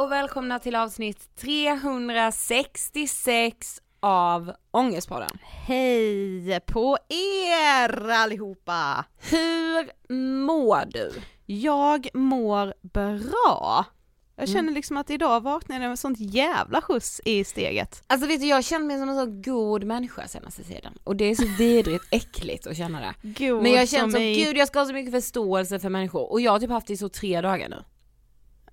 och välkomna till avsnitt 366 av Ångestpodden. Hej på er allihopa! Hur mår du? Jag mår bra. Jag Mm. känner liksom att idag vaknade jag med sånt jävla skjuts i steget. Alltså vet du, jag känner mig som en så god människa senaste tiden. Och det är så vidrigt äckligt att känna det. God Men jag känner som, i- gud jag ska ha så mycket förståelse för människor. Och jag har typ haft det i så tre dagar nu.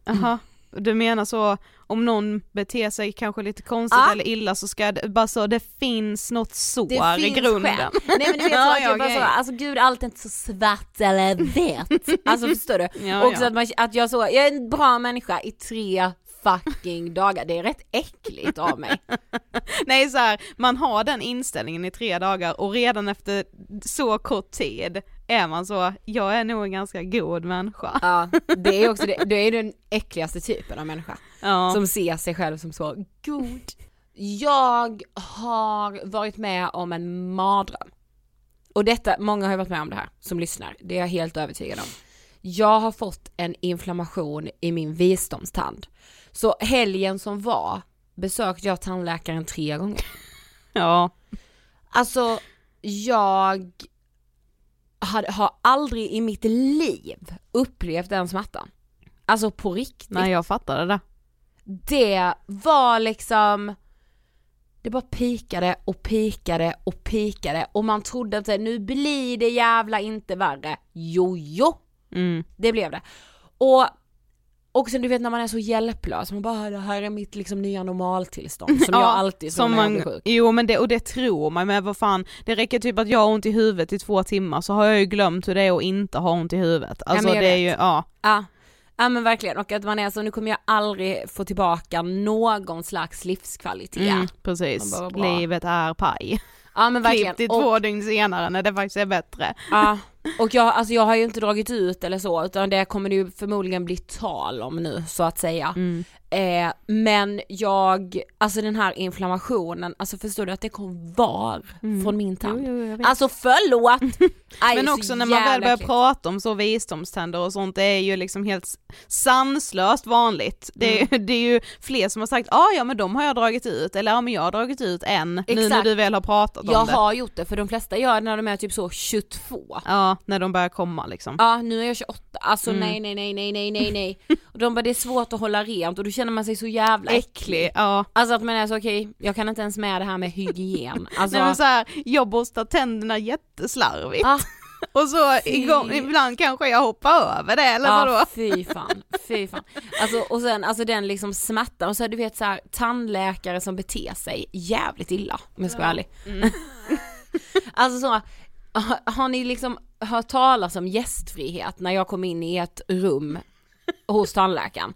Jaha, du menar så om någon beter sig kanske lite konstigt Ja. eller illa så ska det, bara så det finns något sår Det i grunden. skäl. Nej men du vet Ja, så att ja, jag bara okej. så, alltså gud allt är inte så svart eller vitt. Alltså förstår du? Ja, Också ja. att, man, att jag så, jag är en bra människa i tre fucking dagar. Det är rätt äckligt av mig. Nej så här, man har den inställningen i tre dagar och redan efter så kort tid är man så, jag är nog en ganska god människa. Ja, det är också det, det är den äckligaste typen av människa. Ja. Som ser sig själv som så god. Jag har varit med om en mardröm. Och detta, många har ju varit med om det här som lyssnar, det är jag helt övertygad om. Jag har fått en inflammation i min visdomstand. Så helgen som var besökte jag tandläkaren tre gånger. ja. Alltså, jag hade, har aldrig i mitt liv upplevt den smärtan. Alltså på riktigt. Nej jag fattade det. Det var liksom det bara pikade och pikade och pikade och man trodde att nu blir det jävla inte värre. Jo, jo, Mm. det blev det. Och också du vet när man är så hjälplös, man bara det här är mitt liksom nya normaltillstånd som jag alltid som man, blir sjuk. Jo men det, och det tror man men vad fan, det räcker typ att jag har ont i huvudet i två timmar så har jag ju glömt hur det är att inte ha ont i huvudet. Alltså jag det är vet. ju, ja. Ja. ja men verkligen och att man är så nu kommer jag aldrig få tillbaka någon slags livskvalitet. Mm, precis. Livet är paj. Ja men verkligen. Klipp till Och- två dygn senare när det faktiskt är bättre. Ja, och jag, alltså jag har ju inte dragit ut eller så utan det kommer det ju förmodligen bli tal om nu så att säga. Mm. Eh, men jag, alltså den här inflammationen, alltså förstår du att det kom var från min tand? Mm. Jo, jo, jag. Alltså förlåt! Aj, Men så också när man väl börjar prata om så visdomständer och sånt, det är ju liksom helt sanslöst vanligt. Det är, Mm. det är ju fler som har sagt ah, ja men de har jag dragit ut, eller ja men jag har dragit ut en, nu när du väl har pratat om Jag det. har gjort det för de flesta gör det när de är typ så 22. Ja, när de börjar komma liksom. Ja nu är jag 28, alltså Mm. nej nej nej nej nej nej nej. Och de bara det är svårt att hålla rent och då känner man sig så jävla Äcklig, ja. Alltså att man är så okej, jag kan inte ens med det här med hygien. Alltså, Nej men så här, jag borstar tänderna jätteslarvigt. ah, Och så igång, ibland kanske jag hoppar över det eller vadå? Ja fy fan, fy fan. Alltså och sen alltså den liksom smärtan och så du vet så här, tandläkare som beter sig jävligt illa om jag ska vara ärlig. Mm. alltså så, har, har ni liksom hört talas om gästfrihet när jag kom in i ett rum hos tandläkaren?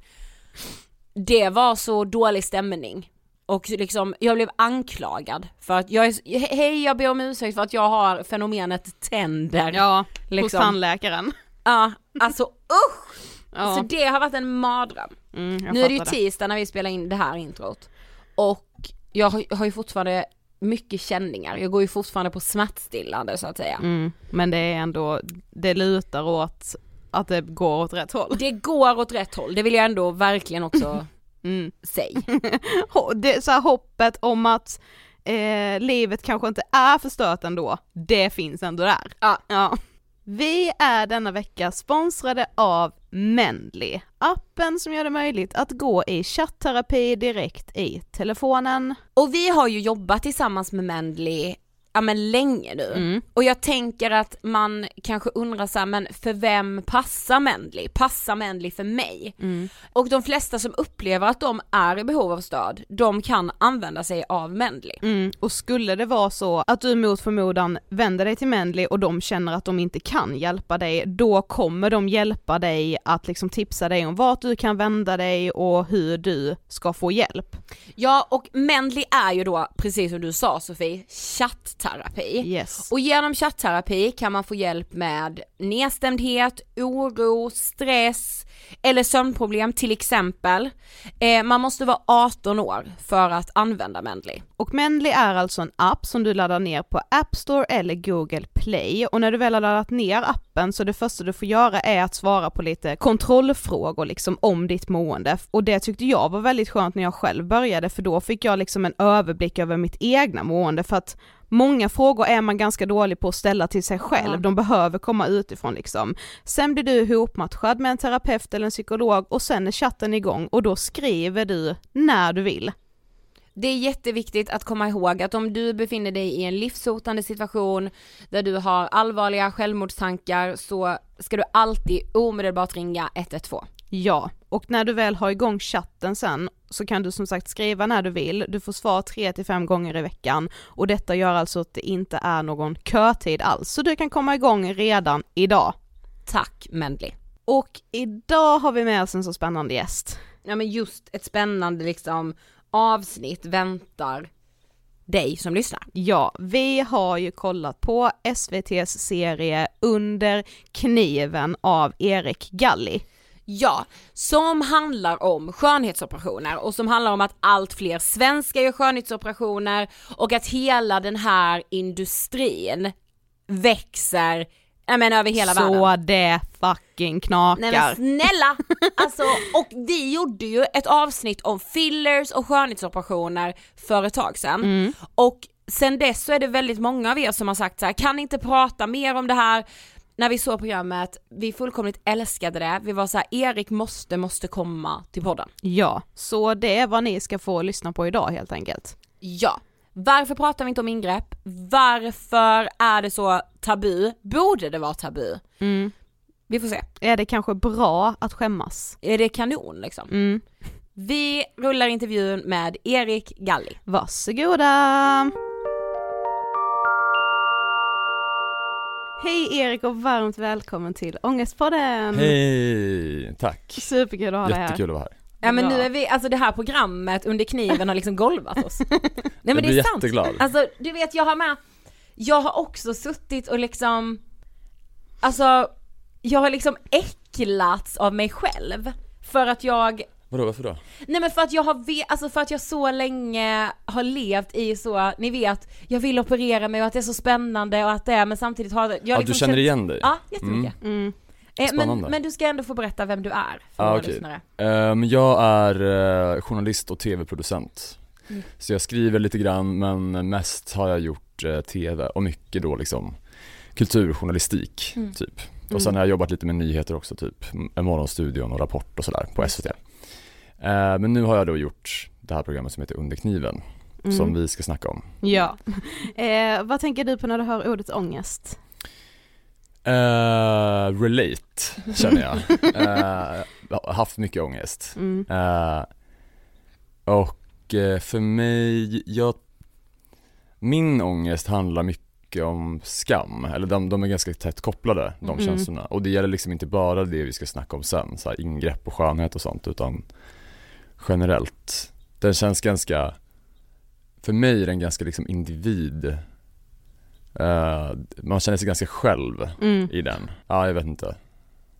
Det var så dålig stämning. Och liksom, jag blev anklagad för att jag är, hej jag ber om ursäkt för att jag har fenomenet tänder. Ja, hos Liksom. tandläkaren. Ja, alltså usch! Ja. Så det har varit en mardröm. Mm, nu är det ju tisdag när vi spelar in det här introt. Och jag har, jag har ju fortfarande mycket känningar, jag går ju fortfarande på smärtstillande så att säga. Mm, men det är ändå, det lutar åt att det går åt rätt håll. Det går åt rätt håll, det vill jag ändå verkligen också Mm. säga. Det, så här, hoppet om att eh, livet kanske inte är förstört ändå, det finns ändå där. Ja. Ja. Vi är denna vecka sponsrade av Mendly, appen som gör det möjligt att gå i chattterapi direkt i telefonen. Och vi har ju jobbat tillsammans med Mendly ja men länge nu. Mm. Och jag tänker att man kanske undrar så här, men för vem passar Mendley? Passar Mendley för mig? Mm. Och de flesta som upplever att de är i behov av stöd, de kan använda sig av Mendley. Mm. Och skulle det vara så att du mot förmodan vänder dig till Mendley och de känner att de inte kan hjälpa dig, då kommer de hjälpa dig att liksom tipsa dig om vart du kan vända dig och hur du ska få hjälp. Ja och Mendley är ju då, precis som du sa Sofie, chattterapi. Yes. Och genom chattterapi kan man få hjälp med nedstämdhet, oro, stress eller sömnproblem till exempel. Eh, man måste vara 18 år för att använda Mendley. Och Mendley är alltså en app som du laddar ner på App Store eller Google Play och när du väl har laddat ner appen så det första du får göra är att svara på lite kontrollfrågor liksom om ditt mående och det tyckte jag var väldigt skönt när jag själv började för då fick jag liksom en överblick över mitt egna mående för att Många frågor är man ganska dålig på att ställa till sig själv, Ja. de behöver komma utifrån liksom. Sen blir du ihopmatchad med en terapeut eller en psykolog och sen är chatten igång och då skriver du när du vill. Det är jätteviktigt att komma ihåg att om du befinner dig i en livshotande situation där du har allvarliga självmordstankar så ska du alltid omedelbart ringa 112. Ja, och när du väl har igång chatten sen så kan du som sagt skriva när du vill, du får svar 3 till 5 gånger i veckan och detta gör alltså att det inte är någon kötid alls, så du kan komma igång redan idag. Tack Mendley. Och idag har vi med oss en så spännande gäst. Ja men just ett spännande liksom avsnitt väntar dig som lyssnar. Ja, vi har ju kollat på SVTs serie Under kniven av Erik Galli. Ja, som handlar om skönhetsoperationer och som handlar om att allt fler svenskar gör skönhetsoperationer och att hela den här industrin växer, jag menar över hela så världen. det fucking knakar. Nej men snälla! Alltså, och vi gjorde ju ett avsnitt om fillers och skönhetsoperationer för ett tag sedan. Mm. Och sen dess så är det väldigt många av er som har sagt så här, kan inte prata mer om det här? När vi såg programmet, vi fullkomligt älskade det, vi var så här, Erik måste, måste komma till podden. Ja, så det är vad ni ska få lyssna på idag helt enkelt. Ja. Varför pratar vi inte om ingrepp? Varför är det så tabu? Borde det vara tabu? Mm. Vi får se. Är det kanske bra att skämmas? Är det kanon liksom? Mm. Vi rullar intervjun med Erik Galli. Varsågoda! Hej Erik och varmt välkommen till Ångestpodden! Hej, tack. Superkul att ha dig här. Jättekul att vara här. Ja men nu är vi, alltså det här programmet under kniven har liksom golvat oss. Nej men jag det är sant. jätteglad. Alltså du vet jag har med, jag har också suttit och liksom, alltså jag har liksom äcklats av mig själv. För att jag, Vadå, varför då? nej men för att jag har, ve- alltså för att jag så länge har levt i så, ni vet, jag vill operera mig och att det är så spännande och att det är, men samtidigt har jag Ja, liksom du känner känt- igen dig? Ja, jättemycket. Mm. Eh, men, Spännande. men du ska ändå få berätta vem du är för Ah, våra okej. lyssnare. Ehm, jag är eh, journalist och tv-producent. Mm. Så jag skriver lite grann men mest har jag gjort eh, tv och mycket då liksom kulturjournalistik Mm. typ. Och sen har jag jobbat lite med nyheter också typ, M- Morgonstudion och Rapport och sådär på SVT. Eh, men nu har jag då gjort det här programmet som heter Under kniven, Mm. som vi ska snacka om. Ja. Eh, vad tänker du på när du hör ordet ångest? Eh, relate känner jag. Har haft mycket ångest. Mm. Eh, och för mig, jag, min ångest handlar mycket om skam, eller de, de är ganska tätt kopplade, de Mm. känslorna. Och det gäller liksom inte bara det vi ska snacka om sen, så ingrepp och skönhet och sånt, utan generellt. Den känns ganska, för mig är den ganska liksom individ, Eh, man känner sig ganska själv Mm. i den. Ja, jag vet inte.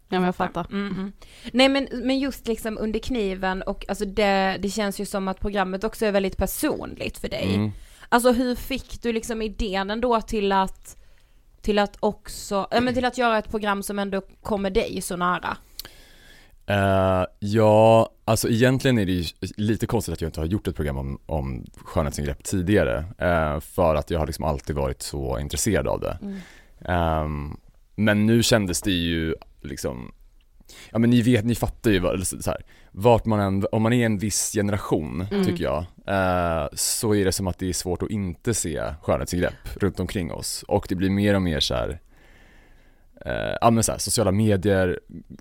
Ja men jag fattar. Mm, mm. Nej men, men just liksom under kniven och alltså det, det känns ju som att programmet också är väldigt personligt för dig. Mm. Alltså hur fick du liksom idén ändå till att, till att också, ja men till att göra ett program som ändå kommer dig så nära? Eh, ja, alltså egentligen är det ju lite konstigt att jag inte har gjort ett program om, om skönhetsingrepp tidigare. eh, för att jag har liksom alltid varit så intresserad av det. Mm. Ehm, men nu kändes det ju liksom ja men ni vet, ni fattar ju vad, så här, vart man än, om man är en viss generation Mm. tycker jag, eh, så är det som att det är svårt att inte se skönhetsingrepp runt omkring oss och det blir mer och mer så här, eh, ja men så här, sociala medier,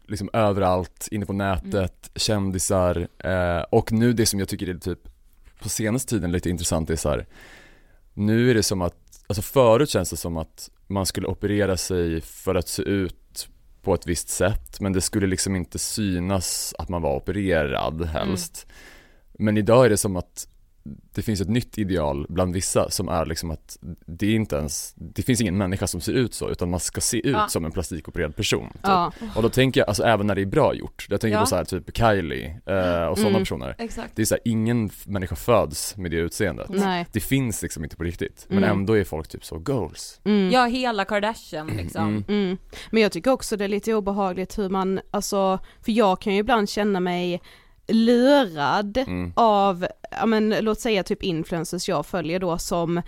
liksom överallt, inne på nätet, kändisar eh, och nu det som jag tycker är typ på senaste tiden lite intressant är så här, nu är det som att, alltså förut känns det som att man skulle operera sig för att se ut på ett visst sätt men det skulle liksom inte synas att man var opererad helst. Men idag är det som att det finns ett nytt ideal bland vissa som är liksom att det är inte ens, det finns ingen människa som ser ut så utan man ska se ut Ja. som en plastikopererad person. Typ. Ja. Och då tänker jag, alltså även när det är bra gjort, jag tänker Ja. på så här typ Kylie eh, och sådana Mm. personer. Exakt. Det är så här, ingen människa föds med det utseendet. Nej. Det finns liksom inte på riktigt, men Mm. ändå är folk typ så goals. Mm. Ja, hela Kardashian liksom. Mm. Mm. Men jag tycker också det är lite obehagligt hur man, alltså, för jag kan ju ibland känna mig lurad Mm. av, ja men låt säga typ influencers jag följer då som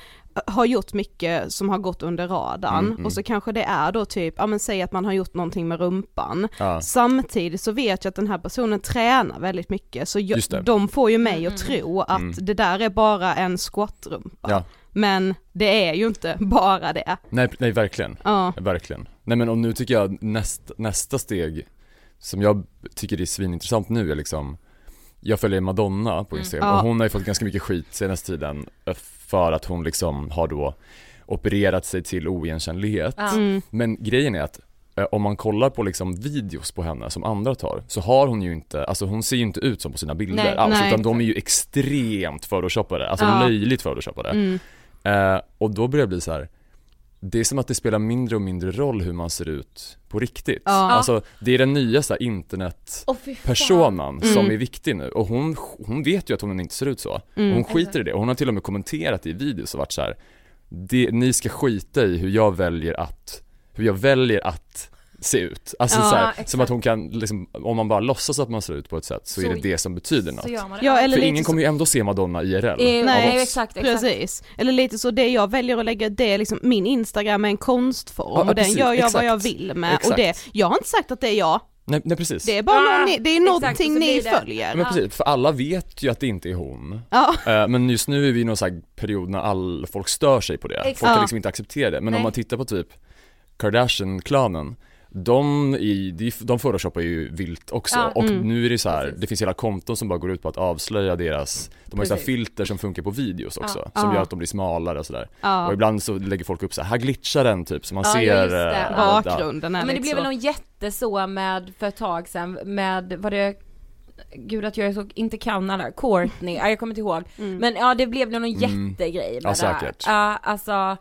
har gjort mycket som har gått under radarn Mm, mm. och så kanske det är då typ, ja men säg att man har gjort någonting med rumpan. Ja. Samtidigt så vet jag att den här personen tränar väldigt mycket så jag, de får ju mig att Mm. tro att Mm. det där är bara en squatrumpa. Ja. Men det är ju inte bara det. Nej, nej verkligen, Ja. verkligen. Nej men och nu tycker jag näst, nästa steg som jag tycker är svinintressant nu är liksom Jag följer Madonna på Mm. Instagram Ja. och hon har ju fått ganska mycket skit senaste tiden eh, för att hon liksom har då opererat sig till oigenkännlighet. Mm. Men grejen är att eh, om man kollar på liksom videos på henne som andra tar så har hon ju inte, alltså hon ser ju inte ut som på sina bilder Nej, alls nej. utan de är ju extremt photoshoppade, alltså Ja. löjligt photoshoppade. Mm. Eh, och då börjar det bli så här. Det är som att det spelar mindre och mindre roll hur man ser ut på riktigt. Ja. Alltså det är den nya så här, internetpersonan Mm. som är viktig nu och hon, hon vet ju att hon inte ser ut så. Mm. Hon skiter i det och hon har till och med kommenterat i videos och varit så här. Det, ni ska skita i hur jag väljer att, hur jag väljer att se ut. Alltså Ja, så här, som att hon kan liksom, om man bara låtsas att man ser ut på ett sätt så, är Så- det det som betyder något. Ja, eller För ingen så- kommer ju ändå se Madonna IRL. Eh, nej, exakt, exakt. Precis, eller lite så det jag väljer att lägga det är liksom, min instagram är en konstform Ja, och den precis, gör jag vad exakt. jag vill med Exakt. och det, jag har inte sagt att det är jag, Nej, nej precis. det är bara Ah, någon, ni- det är någonting ni det- följer. Ja, men precis, för alla vet ju att det inte är hon. Ja, Eh, Men just nu är vi i någon sån här period när all, folk stör sig på det. Exakt. Folk kan Ja. liksom inte acceptera det. Men Nej. om man tittar på typ Kardashian-klanen, de, i, de, de photoshoppar ju vilt också. Ja. Och Mm. nu är det så här, Precis. det finns hela konton som bara går ut på att avslöja deras, de har ju så filter som funkar på videos också, Ja. som Ja. gör att de blir smalare och sådär. Och ibland så lägger folk upp så här, här glitchar den typ, så man Ja, ser det. eh, Ja. bakgrunden Men det blev väl någon jätte så med, för ett tag sedan, med, var det, gud att jag så, inte Kanada, Courtney, ja, jag kommer inte ihåg. Mm. Men ja det blev någon Mm. jättegrej med Ja, det här. säkert. Ja, alltså,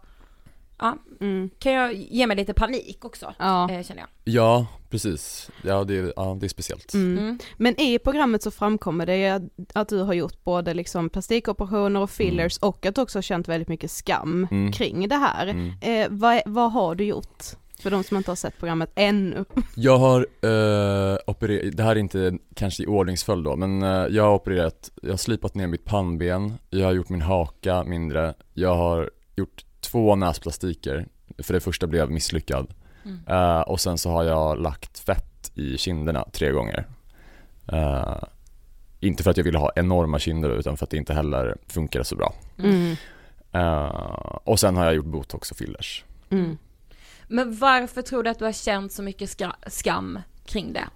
Mm. kan jag ge mig lite panik också, Ja. eh, känner jag. Ja, precis. Ja det, är- ja, det är speciellt. Mm. Mm. Men i programmet så framkommer det att, att du har gjort både liksom plastikoperationer och fillers och att du också har känt väldigt mycket skam Mm. kring det här. Mm. Eh, vad, vad har du gjort? För de som inte har sett programmet ännu. Jag har eh, opererat, det här är inte kanske i ordningsföljd då, men eh, jag har opererat, jag har slipat ner mitt pannben, jag har gjort min haka mindre, jag har gjort två näsplastiker, för det första blev misslyckad. Mm. Eh, och sen så har jag lagt fett i kinderna tre gånger. Eh, inte för att jag ville ha enorma kinder utan för att det inte heller funkar så bra. Mm. Eh, och sen har jag gjort botox och fillers. Mm. Men varför tror du att du har känt så mycket ska- skam kring det?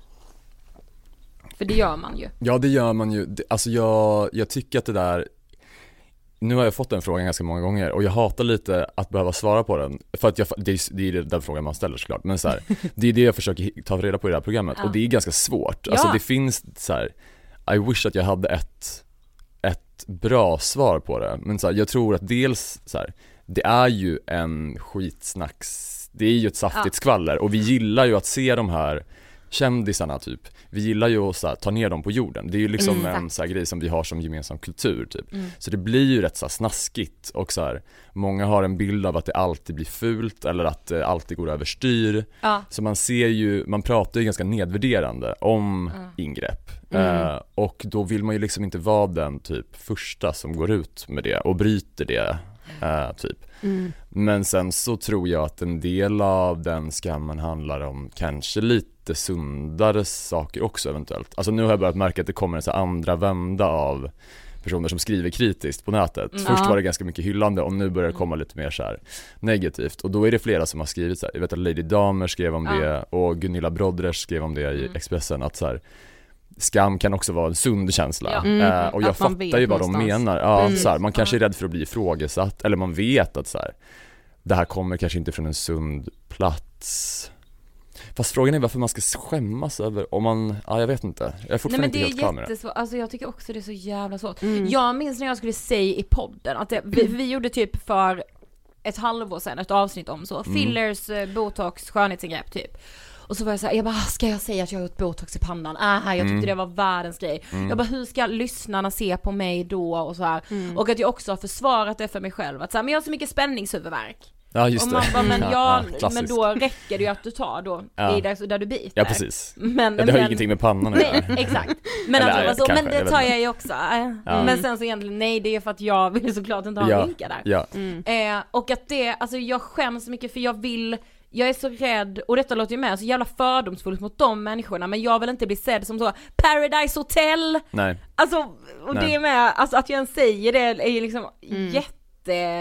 För det gör man ju. Ja det gör man ju, alltså jag, jag tycker att det där Nu har jag fått den frågan ganska många gånger och jag hatar lite att behöva svara på den För att jag, det är, det är den frågan man ställer såklart men så här, Det är det jag försöker ta reda på i det här programmet Ja. och det är ganska svårt Alltså Ja. det finns så här, I wish att jag hade ett, ett bra svar på det Men så här, jag tror att dels så här, Det är ju en skitsnacks Det är ju ett saftigt Ja. skvaller och vi gillar ju att se de här kändisarna typ Vi gillar ju att så här, ta ner dem på jorden, det är ju liksom Exakt. en så här, grej som vi har som gemensam kultur typ Mm. Så det blir ju rätt så här, snaskigt och så här, Många har en bild av att det alltid blir fult eller att det alltid går överstyr Ja. Så man ser ju, man pratar ju ganska nedvärderande om Mm. ingrepp Mm. eh, Och då vill man ju liksom inte vara den typ första som går ut med det och bryter det eh, typ Men sen så tror jag att en del av den skammen handlar om kanske lite lite sundare saker också eventuellt. Alltså nu har jag börjat märka att det kommer en så andra vända av personer som skriver kritiskt på nätet. Mm. Först var det ganska mycket hyllande och nu börjar det komma lite mer så här negativt och då är det flera som har skrivit så här, jag vet att Lady Damer skrev om Ja. det och Gunilla Brodres skrev om det i Mm. Expressen att så här, skam kan också vara en sund känsla. Ja. Mm, Eh, och jag att fattar ju vad de någonstans. menar. Ja, Precis. så här, man kanske är rädd för att bli ifrågasatt eller man vet att så här, det här kommer kanske inte från en sund plats. Fast frågan är varför man ska skämmas över, om man, ja jag vet inte. Jag är Nej fortfarande men inte det helt är det. jättesvårt, alltså jag tycker också det är så jävla svårt. Mm. Jag minns när jag skulle säga i podden att det, vi, vi gjorde typ för ett halvår sedan ett avsnitt om så, Mm. fillers, eh, botox, skönhetsingrepp typ. Och så var jag såhär, jag bara, "Ah, ska jag säga att jag har gjort botox i pannan? Ah, jag tyckte Mm. det var världens grej. Mm. Jag bara, hur ska lyssnarna se på mig då och så här. Mm. Och att jag också har försvarat det för mig själv, att så här, men jag har så mycket spänningshuvudvärk. Ja just och det. man bara, men, Ja, ja, ja, men då räcker det ju att du tar då, Ja. i där, där du biter. Ja precis. Men, Ja, det har ju men- ingenting med pannan att Nej, göra. exakt. Men, Eller, alltså, alltså, kanske, men det tar jag ju också. Ja. Men sen så egentligen, nej det är för att jag vill såklart inte ha Ja. en rynka där. Ja. Mm. Eh, och att det, alltså jag skäms så mycket för jag vill, jag är så rädd, och detta låter ju med så jävla fördomsfullt mot de människorna, men jag vill inte bli sedd som så, Paradise Hotel! Nej. Alltså, och Nej. det är med, alltså att jag ens säger det är ju liksom Mm. jätte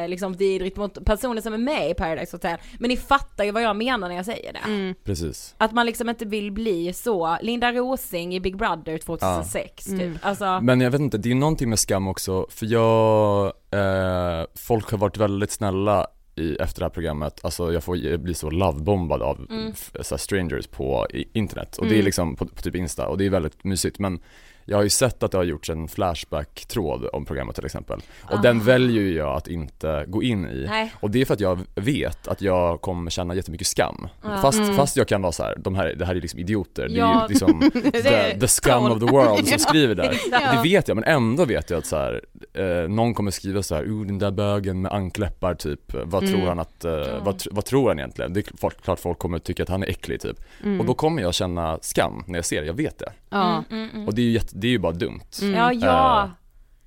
liksom vidrigt mot personer som är med i Paradise Hotel. Men ni fattar ju vad jag menar när jag säger det. Mm. Precis. Att man liksom inte vill bli så, Linda Rosing i Big Brother 2006 Ja. typ. Mm. Alltså, Men jag vet inte, det är någonting med skam också, för jag, eh, folk har varit väldigt snälla i, efter det här programmet, alltså jag får blir så lovebombad av Mm. f- så här strangers på internet och det är Mm. liksom på, på typ Insta och det är väldigt mysigt men jag har ju sett att det har gjorts en flashback-tråd om programmet till exempel och den Ah. väljer ju jag att inte gå in i nej. och det är för att jag vet att jag kommer känna jättemycket skam. Ja. Fast, Mm. fast jag kan vara så här, de här, det här är liksom idioter, det är Ja. ju liksom the, the scum of the world som skriver där. Det vet jag, men ändå vet jag att så här, eh, någon kommer skriva så här, oh den där bögen med ankläppar typ, vad Mm. tror han att, eh, vad, tr- vad tror han egentligen? Det är klart, klart folk kommer tycka att han är äcklig typ. Mm. Och då kommer jag känna skam när jag ser det, jag vet det. ja. Mm, mm, mm. Och det är ju, jätte, det är ju bara dumt. Mm. Ja, ja.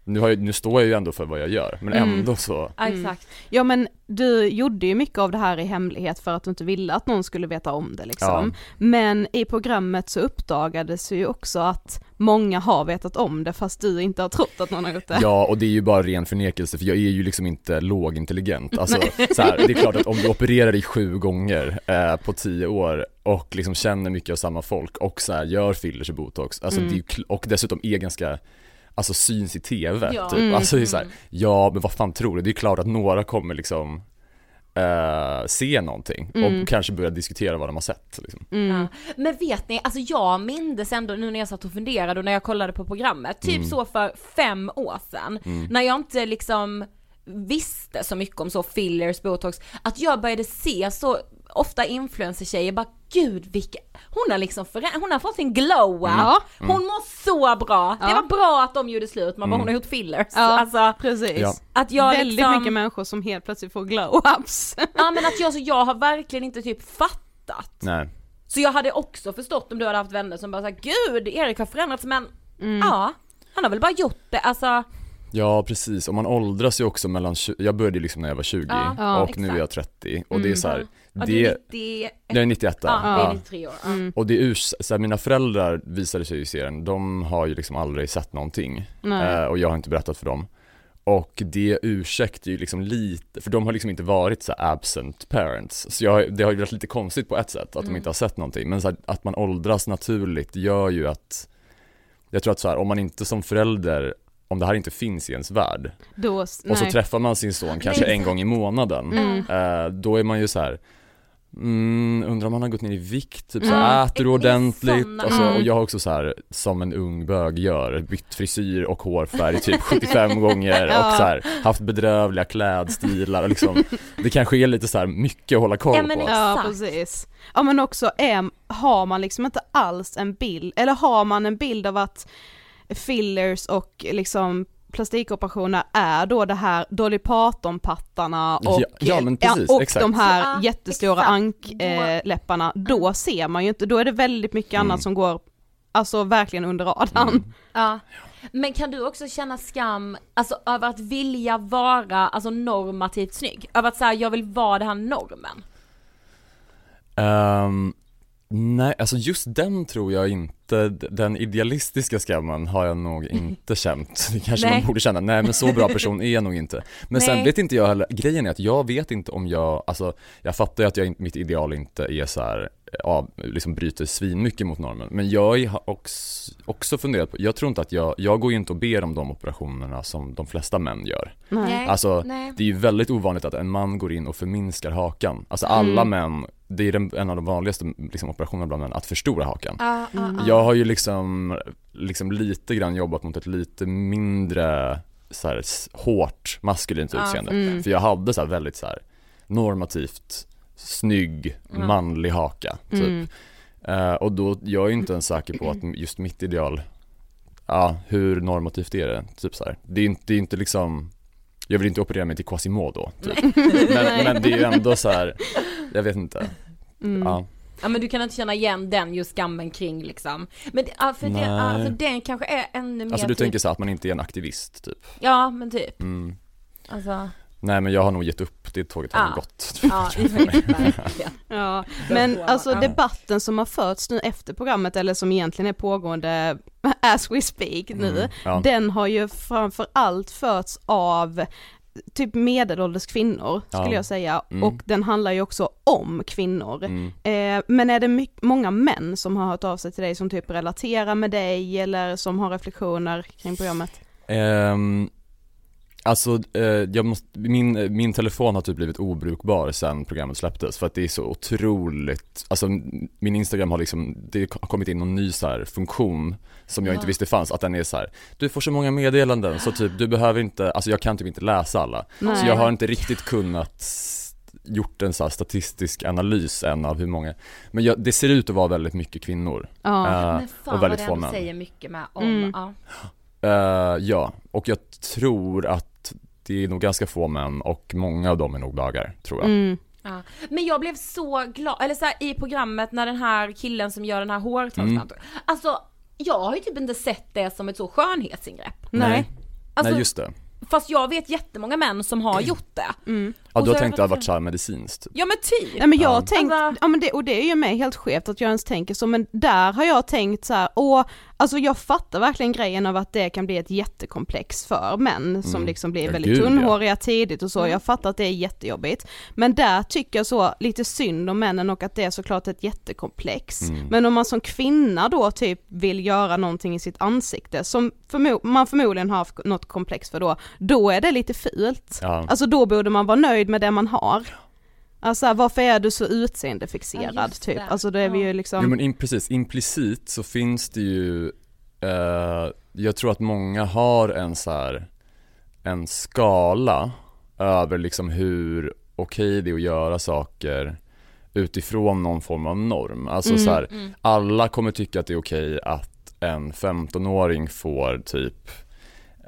Nu, har jag, nu står jag ju ändå för vad jag gör, men Mm. ändå så, ja, Mm. exakt. ja men du gjorde ju mycket av det här i hemlighet för att du inte ville att någon skulle veta om det liksom. Men i programmet så uppdagades ju också att många har vetat om det fast du inte har trott att någon har gjort det. Ja, och det är ju bara ren förnekelse för jag är ju liksom inte lågintelligent. Alltså så här, det är klart att om du opererar dig sju gånger eh, på tio år och liksom känner mycket av samma folk och så här, gör fillers och botox, alltså Mm. det är ju, och dessutom är ganska Alltså syns i TV Ja. typ. Mm. Alltså det är så här, Mm. ja men vad fan tror du? Det är klart att några kommer liksom eh, se någonting Mm. och kanske börja diskutera vad de har sett liksom. Mm. Ja. Men vet ni, alltså jag mindes ändå nu när jag satt och funderade och när jag kollade på programmet, typ Mm. så för fem år sedan, Mm. när jag inte liksom visste så mycket om så fillers, botox, att jag började se så ofta influencer-tjejer bara gud vilka, hon har liksom förä- hon har fått en glow up, Ja. hon mår så bra, det Ja. var bra att de gjorde slut, man bara Mm. hon har gjort fillers. Ja. Alltså Precis. Ja. att jag Väldigt liksom, mycket människor som helt plötsligt får glow-ups. ja men att jag, så jag har verkligen inte typ fattat. Nej. Så jag hade också förstått om du hade haft vänner som bara såhär, gud Erik har förändrats men Mm. ja, han har väl bara gjort det, alltså Ja precis, och man åldras ju också mellan, jag började liksom när jag var 20 Ja, och nu är jag 30 och det är så här, ja, det, är 90, jag är 91 ja, det är ja. 93 år. Ja. Mm. Och det är urs, så här, mina föräldrar visade sig i serien, de har ju liksom aldrig sett någonting Nej. eh, och jag har inte berättat för dem och det ursäktar ju liksom lite, för de har liksom inte varit så absent parents Så jag, det har ju varit lite konstigt på ett sätt att Mm. de inte har sett någonting Men så här, att man åldras naturligt gör ju att Jag tror att så här, om man inte som förälder Om det här inte finns i ens värld Då, och så nej. träffar man sin son kanske Nej, en gång i månaden Mm. eh, Då är man ju så här. Mm, undrar om han har gått ner i vikt, typ så Mm. här, äter du ordentligt? Alltså, Mm. och jag har också så här, som en ung bög gör, bytt frisyr och hårfärg typ 75 gånger Ja. och så här, haft bedrövliga klädstilar och liksom Det kanske är lite så här mycket att hålla koll Ja, men på Ja precis. Ja men också är, har man liksom inte alls en bild, eller har man en bild av att fillers och liksom plastikoperationer är då det här Dolly Parton-pattarna och, Ja, ja, men precis, och exakt. de här Ja, jättestora exakt. ankläpparna, då ser man ju inte, då är det väldigt mycket Mm. annat som går, alltså verkligen under radarn. Mm. Ja. Men kan du också känna skam, alltså över att vilja vara, alltså normativt snygg? Över att säga jag vill vara den här normen? Ehm, Nej, alltså just den tror jag inte, den idealistiska skammen har jag nog inte känt. Det kanske Nej. man borde känna, nej men så bra person är jag nog inte. Men sen Nej. vet inte jag heller, grejen är att jag vet inte om jag, alltså jag fattar ju att jag, mitt ideal inte är så här, ja, liksom bryter svinmycket mot normen. Men jag har också, också funderat på, jag tror inte att jag, jag går ju inte och ber om de operationerna som de flesta män gör. Nej. Alltså Nej. det är ju väldigt ovanligt att en man går in och förminskar hakan. Alltså alla Mm. män, det är den, en av de vanligaste liksom, operationerna bland män, att förstora hakan. Ja, ja, ja. Jag har ju liksom, liksom lite grann jobbat mot ett lite mindre så här, hårt maskulint Ja, utseende. Mm. För jag hade så här väldigt så här normativt snygg, Ja. manlig haka typ. Mm. Eh, och då, jag är ju inte ens säker på att just mitt ideal, ja hur normativt är det? Typ så här. Det är inte, det är inte liksom, jag vill inte operera mig till Quasimodo typ. men, men det är ju ändå så här, jag vet inte. Mm. Ja. Ja men du kan inte känna igen den just skammen kring liksom. Men det, ja, för, det, Nej. för den kanske är ännu mer Alltså du typ, tänker så att man inte är en aktivist typ. Ja men typ, Mm. alltså, Nej men jag har nog gett upp, det tåget har nog gått. ja. Ja, men alltså debatten som har förts nu efter programmet, eller som egentligen är pågående as we speak nu, Mm, ja. den har ju framför allt förts av typ medelålders kvinnor skulle Ja. jag säga, Mm. och den handlar ju också om kvinnor. Mm. Eh, men är det många män som har hört av sig till dig som typ relaterar med dig eller som har reflektioner kring programmet? Ehm, alltså, eh, jag måste, min, min telefon har typ blivit obrukbar sen programmet släpptes för att det är så otroligt, alltså min Instagram har liksom, det har kommit in någon ny så här funktion som jag Ja. inte visste fanns, att den är så här, du får så många meddelanden så typ du behöver inte, alltså jag kan typ inte läsa alla. Nej. Så jag har inte riktigt kunnat gjort en så här statistisk analys än av hur många, men jag, det ser ut att vara väldigt mycket kvinnor. Ja. Eh, Men fan och vad väldigt få män. säger mycket med om, Mm. ja. Eh, ja, och jag tror att det är nog ganska få män och många av dem är nog bögar, tror jag. Mm. Ja. Men jag blev så glad, eller så här, i programmet när den här killen som gör den här hårtransplantationen, alltså jag har ju typ inte sett det som ett så skönhetsingrepp. Nej. Alltså, Nej just det. Fast jag vet jättemånga män som har gjort det. Mm. Ja du har tänkt att jag det fått varit såhär medicinskt. Ja men typ. Nej men jag har Ja. tänkt, Alltså- ja men det, och det är ju mig helt skevt att jag ens tänker så, men där har jag tänkt så här, åh, alltså jag fattar verkligen grejen av att det kan bli ett jättekomplex för män som Mm. liksom blir Ja, väldigt gud, ja. tunnhåriga tidigt och så, Mm. jag fattar att det är jättejobbigt. Men där tycker jag så lite synd om männen och att det är såklart ett jättekomplex. Mm. Men om man som kvinna då typ vill göra någonting i sitt ansikte som förmo- man förmodligen har något komplex för då, då är det lite fult. Ja. Alltså då borde man vara nöjd med det man har. Alltså varför är du så utseendefixerad Ja, typ? det. Alltså då är vi Ja. ju liksom, Jo men in, precis, implicit så finns det ju, eh, jag tror att många har en så här, en skala över liksom hur okej det är att göra saker utifrån någon form av norm. Alltså Mm. så här, Mm. alla kommer tycka att det är okej att en 15-åring får typ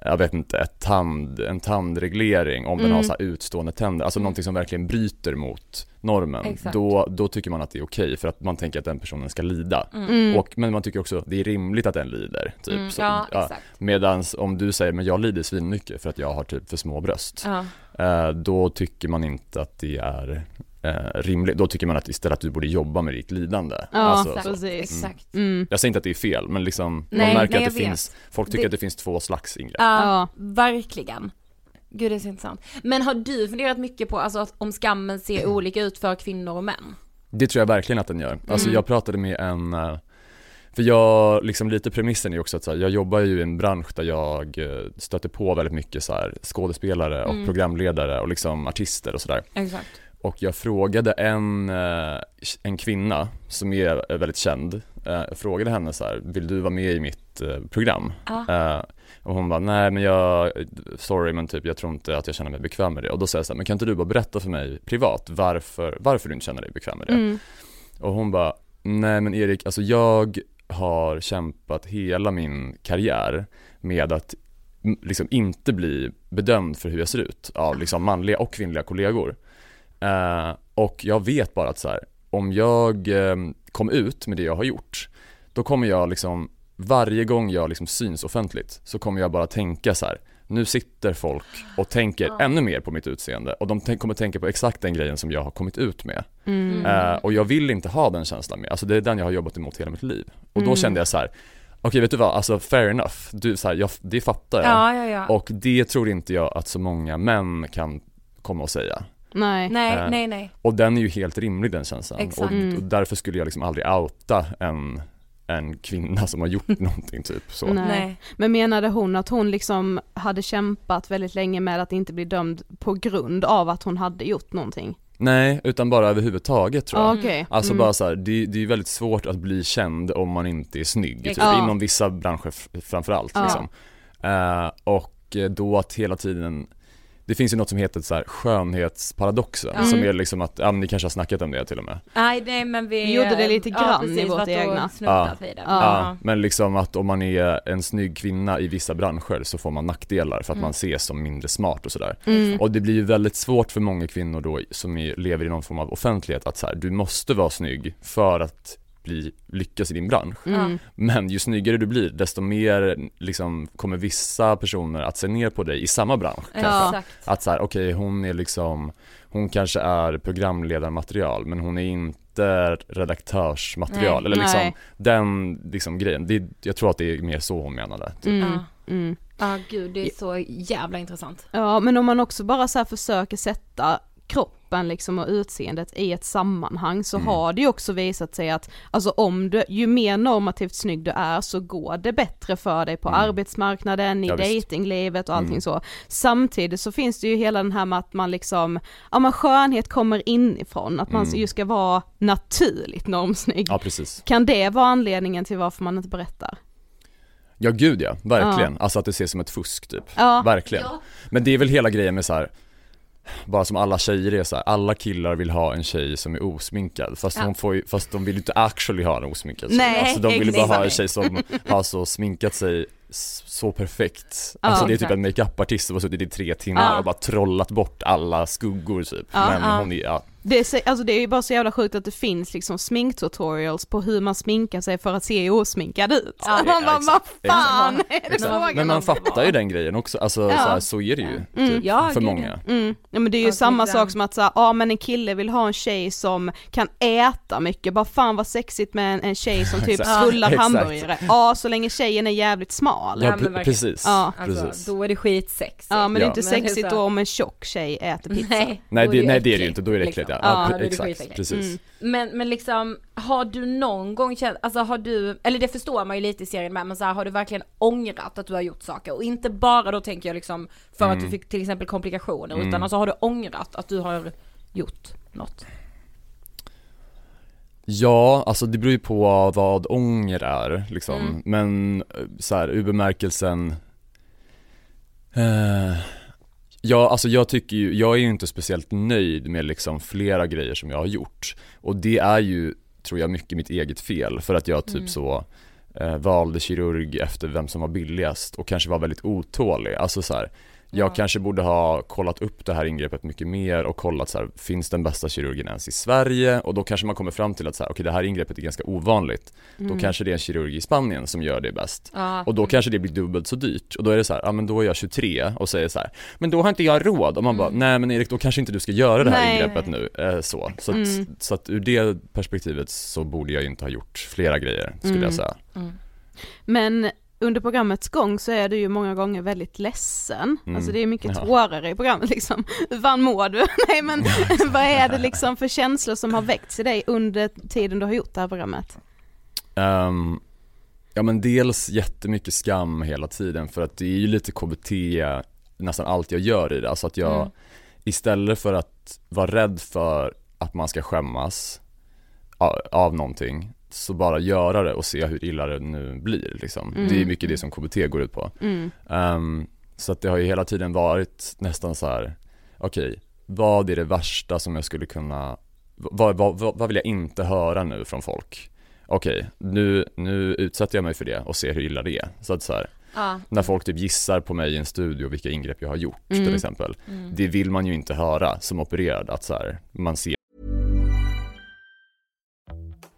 jag vet inte, ett tand, en tandreglering om den Mm. har så här utstående tänder, alltså någonting som verkligen bryter mot normen. Exakt. Då, då tycker man att det är okej för att man tänker att den personen ska lida. mm. Och, men man tycker också att det är rimligt att den lider. Typ. Mm. Så, Ja, ja. Medans om du säger men jag lider svinmycket för att jag har typ för små bröst. Ja. Eh, då tycker man inte att det är eh, rimligt. Då tycker man att istället att du borde jobba med ditt lidande. Ja, Alltså, precis. exakt. Mm. Jag säger inte att det är fel men liksom, Nej, man märker nej, att det finns, folk tycker Det- att det finns två slags ingrepp. Ja, Ja. verkligen. Gud det är så intressant. Men har du funderat mycket på alltså, att om skammen ser olika ut för kvinnor och män? Det tror jag verkligen att den gör. Alltså Mm. jag pratade med en, eh, för jag, liksom lite premissen är också att här, jag jobbar ju i en bransch där jag eh, stöter på väldigt mycket så här, skådespelare och Mm. programledare och liksom artister och sådär. Och jag frågade en, eh, en kvinna som är väldigt känd, eh, jag frågade henne så här, vill du vara med i mitt program? Ja. Eh, och hon bara, nej men jag, sorry men typ jag tror inte att jag känner mig bekväm med det. Och då säger jag så här, men kan inte du bara berätta för mig privat varför, varför du inte känner dig bekväm med det? Mm. Och hon bara, nej men Erik, alltså jag har kämpat hela min karriär med att liksom inte bli bedömd för hur jag ser ut av liksom manliga och kvinnliga kollegor. Eh, och jag vet bara att så här, om jag eh, kom ut med det jag har gjort, då kommer jag liksom, varje gång jag liksom syns offentligt, så kommer jag bara tänka så här. Nu sitter folk och tänker ännu mer på mitt utseende och de kommer tänka på exakt den grejen som jag har kommit ut med. Mm. Eh, och jag vill inte ha den känslan mer, alltså det är den jag har jobbat emot hela mitt liv. Och då Mm. kände jag så här: okej vet du vad, alltså fair enough, du, så här, jag, det fattar jag. Ja, ja, ja. Och det tror inte jag att så många män kan komma och säga. Nej. nej, Eh, nej, nej. Och den är ju helt rimlig den känslan. Exakt. Och, Mm. och därför skulle jag liksom aldrig outa en, en kvinna som har gjort någonting typ så. Nej. Men menade hon att hon liksom hade kämpat väldigt länge med att inte bli dömd på grund av att hon hade gjort någonting? Nej, utan bara överhuvudtaget tror jag. Ah, Okej. Alltså Mm. bara så här, det, det är väldigt svårt att bli känd om man inte är snygg, typ. Ja. inom vissa branscher framförallt Ja. liksom. Eh, och då att hela tiden det finns ju något som heter så här skönhetsparadoxen Ja. som Mm. är liksom att, ja ni kanske har snackat om det till och med. Nej, nej men vi... Vi gjorde det lite ja, grann i precis, vårt egna. Ja. vid det. Ja. Ja, men liksom att om man är en snygg kvinna i vissa branscher så får man nackdelar för att Mm. man ses som mindre smart och sådär. Mm. Och det blir ju väldigt svårt för många kvinnor då som lever i någon form av offentlighet att så här, du måste vara snygg för att bli, lyckas i din bransch. Mm. Men ju snyggare du blir desto mer liksom kommer vissa personer att se ner på dig i samma bransch. Ja. Att så här, okej hon är liksom, hon kanske är programledarmaterial men hon är inte redaktörsmaterial Nej. eller liksom Nej. den liksom grejen. Det, jag tror att det är mer så hon menade. Typ. Mm. Ja. Mm. Ja, gud, det är så jävla intressant. Ja men om man också bara så här försöker sätta kroppen liksom och utseendet i ett sammanhang så Mm. har det ju också visat sig att alltså om du, ju mer normativt snygg du är så går det bättre för dig på Mm. arbetsmarknaden, i Ja, datinglivet och allting Mm. så. Samtidigt så finns det ju hela den här med att man liksom, ja men skönhet kommer inifrån, att man Mm. ju ska vara naturligt normsnygg. Ja precis. Kan det vara anledningen till varför man inte berättar? Ja gud ja, verkligen. Alltså att det ses som ett fusk typ. Ja. Verkligen. Men det är väl hela grejen med så här. Bara som alla tjejer är så här, alla killar vill ha en tjej som är osminkad fast, Ja. får ju, fast de vill ju inte actually ha en osminkad tjej. Nej, alltså de vill ju bara ha en tjej som har så sminkat sig så perfekt. Alltså det är typ en makeupartist som har suttit i tre timmar Ja. och bara trollat bort alla skuggor typ. Ja, Men hon är, ja, Det är, så- alltså det är ju bara så jävla sjukt att det finns liksom sminktutorials på hur man sminkar sig för att se osminkad ut. Ja, man bara, ja, vad fan är det frågan Men man fattar ju den grejen också, alltså Ja. så, här, så är det ju Mm. typ, Ja, för gud, många. Mm. Ja men det är ju Ja, samma liksom. sak som att säga, ja men en kille vill ha en tjej som kan äta mycket, bara fan vad sexigt med en, en tjej som typ svullar hamburgare. Ja så länge tjejen är jävligt smal. Ja, precis, Ja. Alltså, precis. då är det skitsexigt. Ja men det är inte Men det är sexigt så- då om en tjock tjej äter pizza. Nej, Nej det, är nej det är det ju inte, då är det äckligt. Ja. Ja, det exakt, precis. Mm. Men, men liksom, har du någon gång känt, alltså har du, eller det förstår man ju lite i serien med, men så här, har du verkligen ångrat att du har gjort saker? Och inte bara då tänker jag liksom för att Mm. du fick till exempel komplikationer, Mm. utan alltså har du ångrat att du har gjort något? Ja, alltså det beror ju på vad ånger är liksom, Mm. men eh, så här, ur bemärkelsen eh, Ja, alltså jag tycker ju, jag är ju inte speciellt nöjd med liksom flera grejer som jag har gjort. Och det är ju, tror jag, mycket mitt eget fel. För att jag typ Mm. så eh, valde kirurg efter vem som var billigast och kanske var väldigt otålig, alltså så här, jag Ja. kanske borde ha kollat upp det här ingreppet mycket mer och kollat så här, finns den bästa kirurgen ens i Sverige? Och då kanske man kommer fram till att så här, okej det här ingreppet är ganska ovanligt. Mm. Då kanske det är en kirurg i Spanien som gör det bäst. Ja. Och då kanske det blir dubbelt så dyrt. Och då är det så här, ja men då är jag 23 och säger så här, men då har inte jag råd. Och man bara, Mm. nej men Erik då kanske inte du ska göra det här Nej. ingreppet nu. Eh, så. Så, Mm. så att ur det perspektivet så borde jag inte ha gjort flera grejer, skulle Mm. jag säga. Mm. Men under programmets gång så är du ju många gånger väldigt ledsen. Mm. Alltså det är mycket Ja. tårar i programmet liksom. Fan mår du? Nej men vad är det liksom för känslor som har väckts i dig under tiden du har gjort det här programmet? Ehm, ja men dels jättemycket skam hela tiden för att det är ju lite KBT nästan allt jag gör i det. Alltså att jag Mm. istället för att vara rädd för att man ska skämmas av någonting så bara göra det och se hur illa det nu blir liksom. Mm. Det är mycket det som KBT går ut på. Mm. Ehm, så att det har ju hela tiden varit nästan så här: okej, vad är det värsta som jag skulle kunna, vad, vad, vad, vad vill jag inte höra nu från folk? Okej, nu, nu utsätter jag mig för det och ser hur illa det är. Så att så här, Ja. när folk typ gissar på mig i en studio vilka ingrepp jag har gjort Mm. till exempel. Mm. Det vill man ju inte höra som opererad, att så här, man ser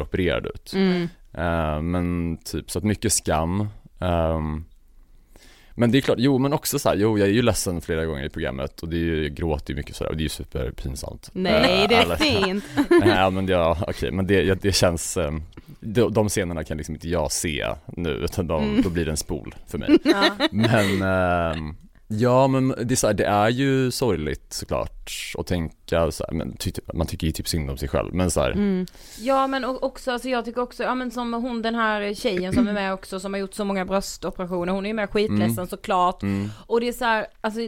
Opererad ut. Mm. Eh, men typ så att mycket skam. Ehm, men det är klart, jo men också så här, jo jag är ju ledsen flera gånger i programmet och det är ju, jag gråter ju mycket sådär och det är ju superpinsamt. Nej, Eh, det är alla- fint. Ja men ja, okej, men det, ja, det känns, eh, de, de scenerna kan liksom inte jag se nu utan de, Mm. då blir det en spol för mig. Men, ehm, ja men det är, så här, det är ju sorgligt såklart att tänka så här, men ty, man tycker ju typ synd om sig själv men så här, Mm. Ja men också, alltså jag tycker också, ja men som hon den här tjejen som är med också som har gjort så många bröstoperationer, hon är ju med skitledsen Mm. såklart. mm, Och det är så här, alltså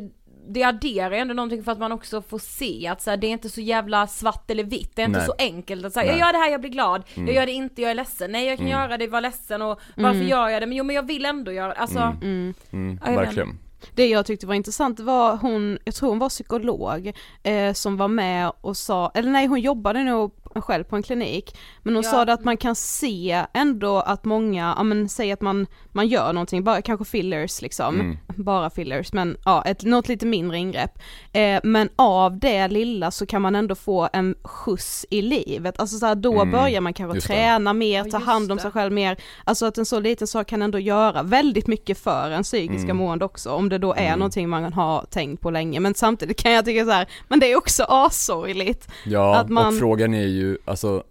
det adderar ju ändå någonting för att man också får se att så här, det är inte så jävla svart eller vitt, det är inte Nej. så enkelt att säga jag gör det här, jag blir glad, Mm. jag gör det inte, jag är ledsen, nej jag kan Mm. göra det, vara ledsen och varför Mm. gör jag det, men jo men jag vill ändå göra alltså, Mm. Mm. verkligen. Det jag tyckte var intressant var hon, jag tror hon var psykolog, eh, som var med och sa, eller nej hon jobbade nog själv på en klinik, men hon Ja. sa det att man kan se ändå att många, ja men säg att man, man gör någonting, bara kanske fillers liksom, Mm. bara fillers, men ja, ett, något lite mindre ingrepp. Eh, men av det lilla så kan man ändå få en skjuts i livet, alltså så här, då Mm, börjar man kanske just det. träna mer, ta hand om sig själv mer, alltså att en så liten sak kan ändå göra väldigt mycket för en psykiska Mm. mående också, om det då är Mm. någonting man har tänkt på länge, men samtidigt kan jag tycka så här, men det är också asorgligt. Ja, Att man- och frågan är ju, alltså,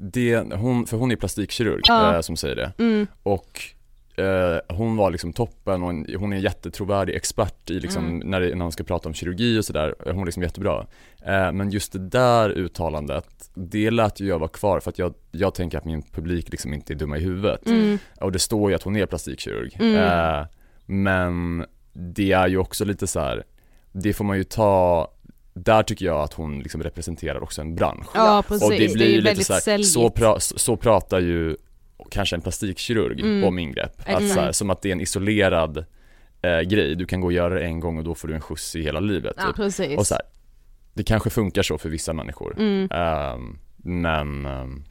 det, hon, för hon är plastikkirurg Ja. eh, som säger det. Mm, Och eh, hon var liksom toppen och hon är en jättetrovärdig expert i liksom, Mm. när, det, när hon ska prata om kirurgi och sådär, hon är liksom jättebra. Eh, men just det där uttalandet, det lät ju jag vara kvar för att jag, jag tänker att min publik liksom inte är dumma i huvudet. mm, Och det står ju att hon är plastikkirurg. Mm. Eh, men det är ju också lite så här, det får man ju ta, där tycker jag att hon liksom representerar också en bransch. ja precis, Och det blir är ju väldigt så, här, så, pra, så, pratar ju kanske en plastikkirurg Mm. om ingrepp. Att så här, som att det är en isolerad eh, grej, du kan gå och göra det en gång och då får du en skjuts i hela livet. Ja. Typ. Precis. Och så här, det kanske funkar så för vissa människor. Mm. Ehm, men, ehm,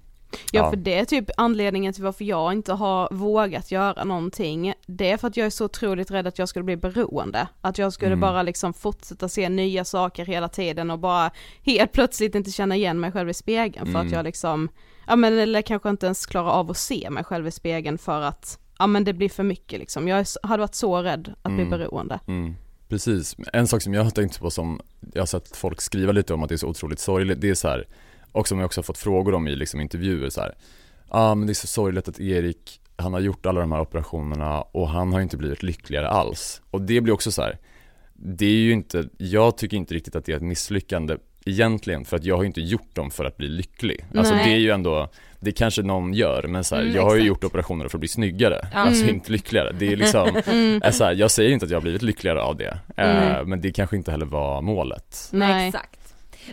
Ja för det är typ anledningen till varför jag inte har vågat göra någonting. Det är för att jag är så otroligt rädd att jag skulle bli beroende. Att jag skulle Mm. bara liksom fortsätta se nya saker hela tiden och bara helt plötsligt inte känna igen mig själv i spegeln för att Mm. jag liksom, ja men eller kanske inte ens klarar av att se mig själv i spegeln för att, ja men det blir för mycket liksom. Jag hade varit så rädd att bli Mm. beroende. Mm, precis. En sak som jag har tänkt på som jag har sett folk skriva lite om att det är så otroligt sorgligt, det är så här, och som jag också har fått frågor om i liksom intervjuer så här. Ja ah, men det är så sorgligt att Erik, han har gjort alla de här operationerna och han har ju inte blivit lyckligare alls. Och det blir också så här, det är ju inte, jag tycker inte riktigt att det är ett misslyckande egentligen för att jag har inte gjort dem för att bli lycklig. Alltså Nej. det är ju ändå, det kanske någon gör men så här, Mm, jag har ju gjort operationer för att bli snyggare, alltså Mm. inte lyckligare. Det är liksom, Mm. är så här, jag säger inte att jag har blivit lyckligare av det, eh, men det kanske inte heller var målet. Nej. Exakt.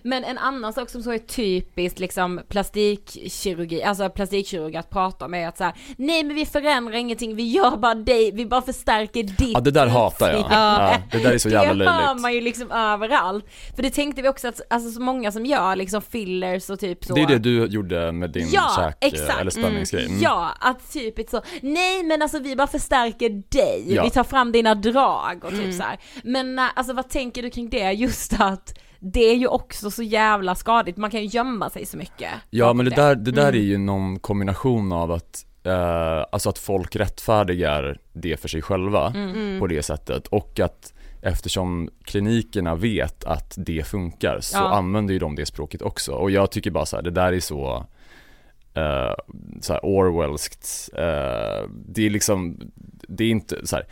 Men en annan sak som så är typiskt liksom plastikkirurgi, alltså plastikkirurg att prata om är att så här, nej men vi förändrar ingenting, vi gör bara dig, vi bara förstärker ditt Ja det där hatar jag, ja, det där är så jävla Det hör löjligt man ju liksom överallt. För det tänkte vi också att, alltså så många som gör liksom fillers och typ så. Det är det du gjorde med din Ja, käk, exakt. eller spänningsgrej mm. Ja, att typiskt så, nej men alltså vi bara förstärker dig, Ja. vi tar fram dina drag och typ så här. Men äh, alltså vad tänker du kring det, just att det är ju också så jävla skadligt, man kan ju gömma sig så mycket. Ja men det där, det där Mm. är ju någon kombination av att, eh, alltså att folk rättfärdigar det för sig själva Mm. på det sättet och att eftersom klinikerna vet att det funkar så Ja. använder ju de det språket också och jag tycker bara så här, det där är så eh, så här Orwellskt, eh, det är liksom, det är inte så här.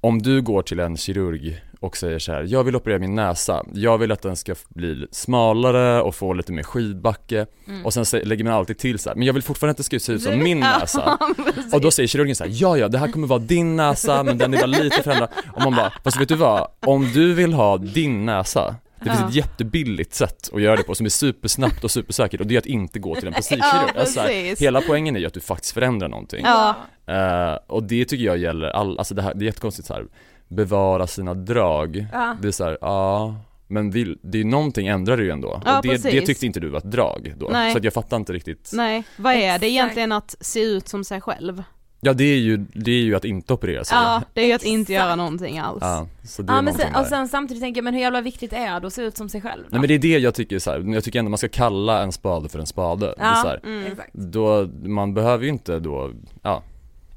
om du går till en kirurg och säger så här, jag vill operera min näsa, jag vill att den ska bli smalare och få lite mer skidbacke och sen lägger man alltid till så här, men jag vill fortfarande att det ska se ut som min näsa och då säger kirurgen så här, ja ja det här kommer vara din näsa men den är bara lite förändrad och man bara, fast vet du vad, om du vill ha din näsa det finns Ja. ett jättebilligt sätt att göra det på som är supersnabbt och supersäkert och det är att inte gå till en plastikkirurg. Ja, alltså, hela poängen är ju att du faktiskt förändrar någonting. Ja, Eh, och det tycker jag gäller all, alltså det här, det är jättekonstigt så här. Bevara sina drag. Ja. Det är så här, ja, men vill, det är ju någonting ändrar du ju ändå. Ja, och det, det tyckte inte du var ett drag då. Nej. Så att jag fattar inte riktigt. nej, vad är det egentligen att se ut som sig själv? Ja det är ju, det är ju att inte operera sig. Ja, det är ju att inte Exakt. göra någonting alls. Ja, så det är Ja men sen, och sen samtidigt tänker jag, men hur jävla viktigt är det att se ut som sig själv då? Nej men det är det jag tycker så här, jag tycker ändå man ska kalla en spade för en spade. Det är Ja. så här, Mm. Då, man behöver ju inte då, ja,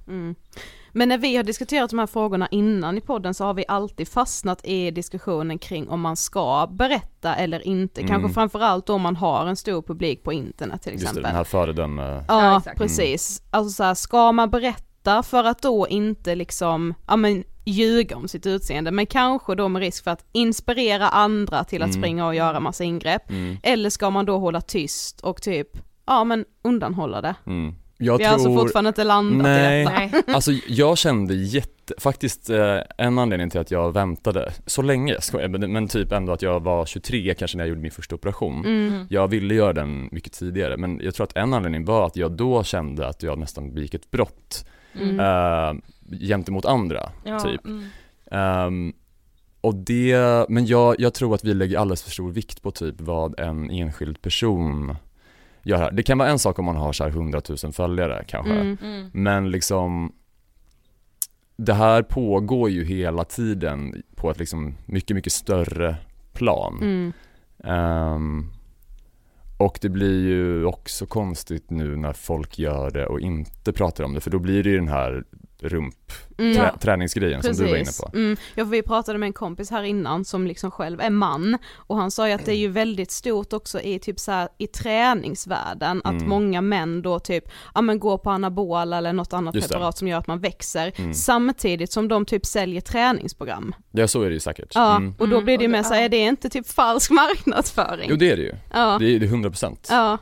Mm. Men när vi har diskuterat de här frågorna innan i podden så har vi alltid fastnat i diskussionen kring om man ska berätta eller inte. Mm. Kanske framförallt om man har en stor publik på internet till just det, exempel. den här föredöme Ja, Ja, exakt. precis. Alltså så här, ska man berätta för att då inte liksom, ja men ljuga om sitt utseende, men kanske då med risk för att inspirera andra till att Mm. springa och göra massa ingrepp. mm, Eller ska man då hålla tyst och typ, ja men undanhålla det. mm. Jag Vi har alltså tror, fortfarande inte landat Nej. i detta. Nej. Alltså jag kände jätte, faktiskt eh, en anledning till att jag väntade så länge, men, men typ ändå att jag var 23 kanske när jag gjorde min första operation. Mm. Jag ville göra den mycket tidigare men jag tror att en anledning var att jag då kände att jag nästan begick ett brott Mm. eh, gentemot andra, Ja, typ. mm. Ehm, och det, men jag, jag tror att vi lägger alldeles för stor vikt på typ vad en enskild person gör här. Det kan vara en sak om man har så här 100 000 följare kanske, Mm. Mm. men liksom det här pågår ju hela tiden på ett liksom mycket, mycket större plan. Mm. Ehm, och det blir ju också konstigt nu när folk gör det och inte pratar om det för då blir det ju den här rump Mm. trä, träningsgrejen som du var inne på. Mm. Ja, för vi pratade med en kompis här innan som liksom själv är man och han sa ju att det är ju väldigt stort också i typ så här, i träningsvärlden att Mm. många män då typ, ja men går på anabola eller något annat Just det. preparat som gör att man växer Mm. samtidigt som de typ säljer träningsprogram. Ja så är det ju säkert. Ja, Mm. och då Mm, blir det ju mer det- så här, är det inte typ falsk marknadsföring? Jo det är det ju. ja. Det är det är 100%. ja.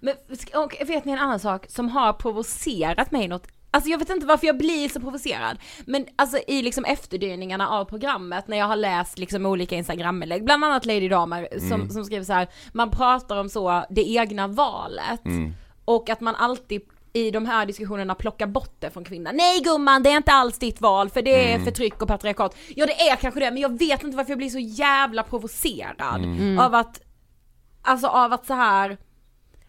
Men och vet ni en annan sak som har provocerat mig något Alltså jag vet inte varför jag blir så provocerad, men alltså i liksom efterdyningarna av programmet när jag har läst liksom olika instagraminlägg, bland annat Lady Damer som, Mm. som skriver så här: man pratar om så det egna valet Mm. och att man alltid i de här diskussionerna plockar bort det från kvinnan. Nej gumman, det är inte alls ditt val för det är Mm. förtryck och patriarkat. Ja det är kanske det, men jag vet inte varför jag blir så jävla provocerad Mm. av att, alltså av att så här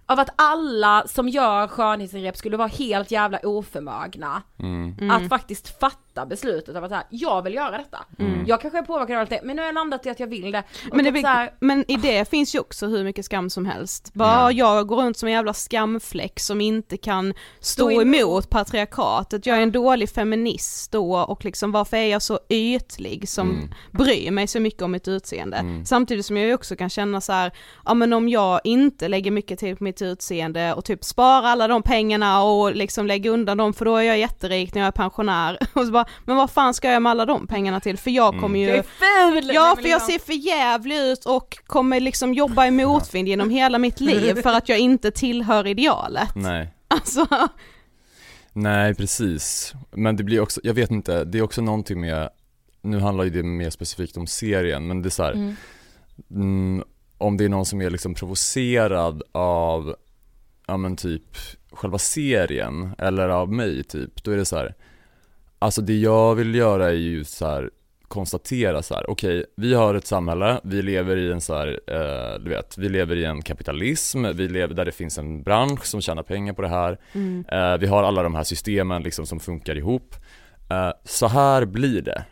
av att alla som gör skönhetsingrepp skulle vara helt jävla oförmögna Mm. att faktiskt fatta beslutet av att så här, jag vill göra detta. Jag kanske är påverkad av allt det, men nu har jag landat i att jag vill det. Men, det, så här, men i det finns ju också hur mycket skam som helst. Bara jag går runt som en jävla skamfläck som inte kan stå Stå emot. emot patriarkatet. Jag är en dålig feminist då och liksom varför är jag så ytlig som Mm. bryr mig så mycket om mitt utseende. Samtidigt som jag också kan känna så här, ja men om jag inte lägger mycket till på mitt utseende och typ sparar alla de pengarna och liksom lägger undan dem för då är jag jätterik när jag är pensionär. Och så bara, men vad fan ska jag med alla de pengarna till? För jag kommer ju jag är ful! Ja för jag ser för jävlig ut och kommer liksom jobba i motvind genom hela mitt liv för att jag inte tillhör idealet. Nej. Alltså, Nej precis. Men det blir också, jag vet inte, det är också någonting med, nu handlar ju det mer specifikt om serien men det är så här, Mm. mm, om det är någon som är liksom provocerad av, ja men typ själva serien eller av mig typ, då är det så här. Alltså det jag vill göra är ju så här konstatera så här, okej, okay, vi har ett samhälle, vi lever i en så här, eh, du vet, vi lever i en kapitalism, vi lever där det finns en bransch som tjänar pengar på det här, mm. eh, vi har alla de här systemen liksom som funkar ihop. Eh, så här blir det.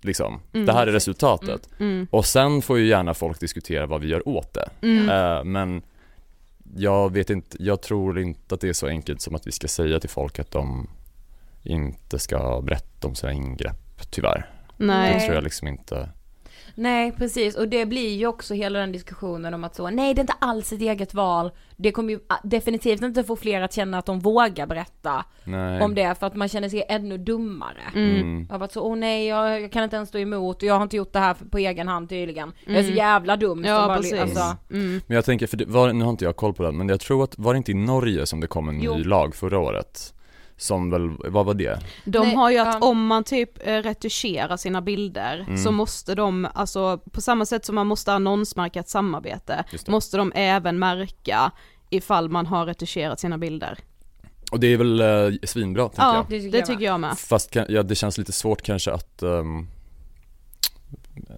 Liksom. Mm, det här är resultatet. Mm, mm, och sen får ju gärna folk diskutera vad vi gör åt det. Mm. Eh, men jag vet inte, jag tror inte att det är så enkelt som att vi ska säga till folk att de inte ska berätta om sina ingrepp, tyvärr. Nej. Det tror jag liksom inte Nej precis och det blir ju också hela den diskussionen om att så, nej det är inte alls ett eget val. Det kommer ju definitivt inte få fler att känna att de vågar berätta nej. om det för att man känner sig ännu dummare. Mm. mm. Av att så, åh nej jag, jag, kan inte ens stå emot och jag har inte gjort det här på egen hand tydligen. Mm. Jag är så mm. jävla dum. Ja bara, precis. Alltså. Mm. Men jag tänker, för det var, nu har inte jag koll på det men jag tror att, var det inte i Norge som det kom en jo. ny lag förra året? Som väl, vad var det? De Nej, har ju att um... om man typ eh, retuscherar sina bilder mm. så måste de, alltså på samma sätt som man måste annonsmärka ett samarbete, måste de även märka ifall man har retuscherat sina bilder. Och det är väl eh, svinbra tänker ja, jag. det tycker, det tycker jag med. Fast ja, det känns lite svårt kanske att um,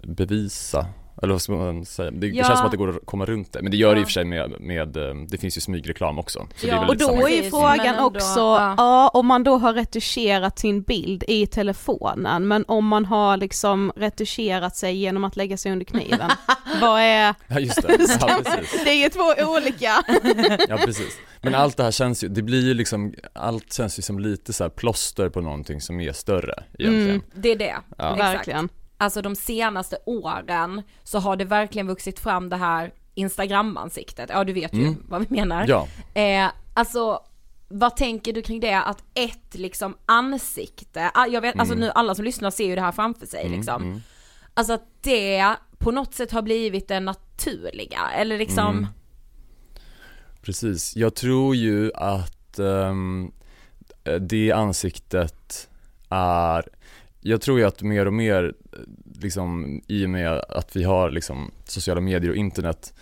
bevisa eller vad ska man säga? Det, ja. det känns som att det går att komma runt det, men det gör ja. det i och för sig med, med eh, det finns ju smygreklam också. Så ja. och då är ju frågan också, ja. ja. om man då har retuscherat sin bild i telefonen, men om man har liksom retuscherat sig genom att lägga sig under kniven, vad är... Ja just det, ja, precis. det är ju två olika. ja precis. Men allt det här känns ju, det blir ju liksom, allt känns ju som lite så plåster på någonting som är större egentligen. Mm, det är det, ja. verkligen alltså de senaste åren så har det verkligen vuxit fram det här Instagram-ansiktet, ja du vet ju mm. vad vi menar. Ja. Eh, alltså vad tänker du kring det att ett liksom ansikte, ah, jag vet, alltså mm. alltså nu alla som lyssnar ser ju det här framför sig mm, liksom. Mm. Alltså att det på något sätt har blivit det naturliga, eller liksom mm. Precis, jag tror ju att um, det ansiktet är jag tror ju att mer och mer, liksom, i och med att vi har liksom, sociala medier och internet,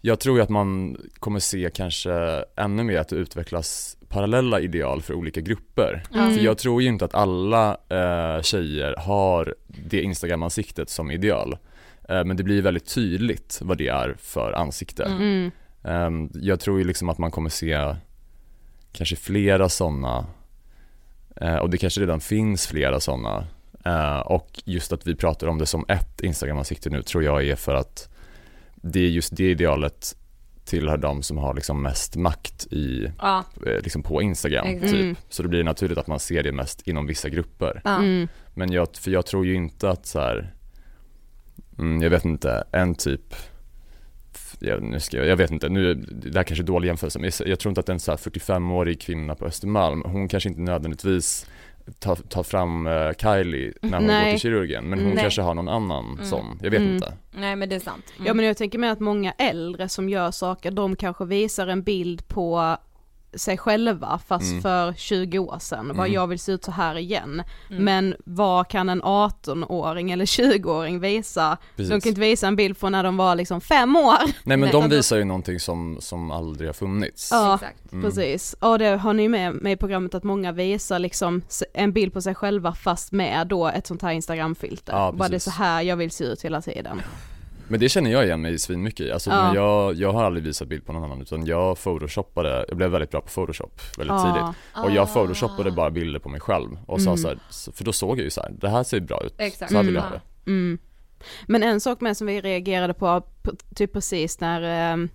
jag tror ju att man kommer se kanske ännu mer att det utvecklas parallella ideal för olika grupper. Mm. För jag tror ju inte att alla eh, tjejer har det Instagram-ansiktet som ideal. Eh, men det blir väldigt tydligt vad det är för ansikte. Mm. Eh, jag tror ju liksom att man kommer se kanske flera sådana och det kanske redan finns flera sådana. Eh, och just att vi pratar om det som ett Instagram-ansikte nu tror jag är för att det är just det idealet tillhör de som har liksom mest makt i, ja. Eh, liksom på Instagram. Mm. Typ. Så det blir naturligt att man ser det mest inom vissa grupper. Mm. Men jag, för jag tror ju inte att så här, mm, jag vet inte, en typ jag, nu ska jag, jag vet inte, nu, det här kanske är dålig jämförelse, men jag, tror inte att en så 45-årig kvinna på Östermalm, hon kanske inte nödvändigtvis tar, tar fram uh, Kylie när hon Nej. går till kirurgen, men hon Nej. kanske har någon annan mm. sån, jag vet mm. inte. Nej men det är sant. Mm. Ja men jag tänker mig att många äldre som gör saker, de kanske visar en bild på sig själva fast mm. för 20 år sedan, mm. vad jag vill se ut så här igen. Mm. Men vad kan en 18-åring eller 20-åring visa? Precis. De kan inte visa en bild från när de var liksom fem år. Nej men de visar ju någonting som, som aldrig har funnits. Ja, Exakt. Mm. precis. Och det har ni med, med i programmet att många visar liksom en bild på sig själva fast med då ett sånt här instagramfilter. Ja, Bara det är så här jag vill se ut hela tiden. Men det känner jag igen mig svinmycket i, alltså ja. jag, jag har aldrig visat bild på någon annan utan jag photoshoppade, jag blev väldigt bra på photoshop väldigt ah. tidigt Och jag photoshoppade bara bilder på mig själv och mm. sa så här, för då såg jag ju så här, det här ser bra ut, Exakt. så här vill jag ha det mm. Men en sak med som vi reagerade på, typ precis när eh, Eh,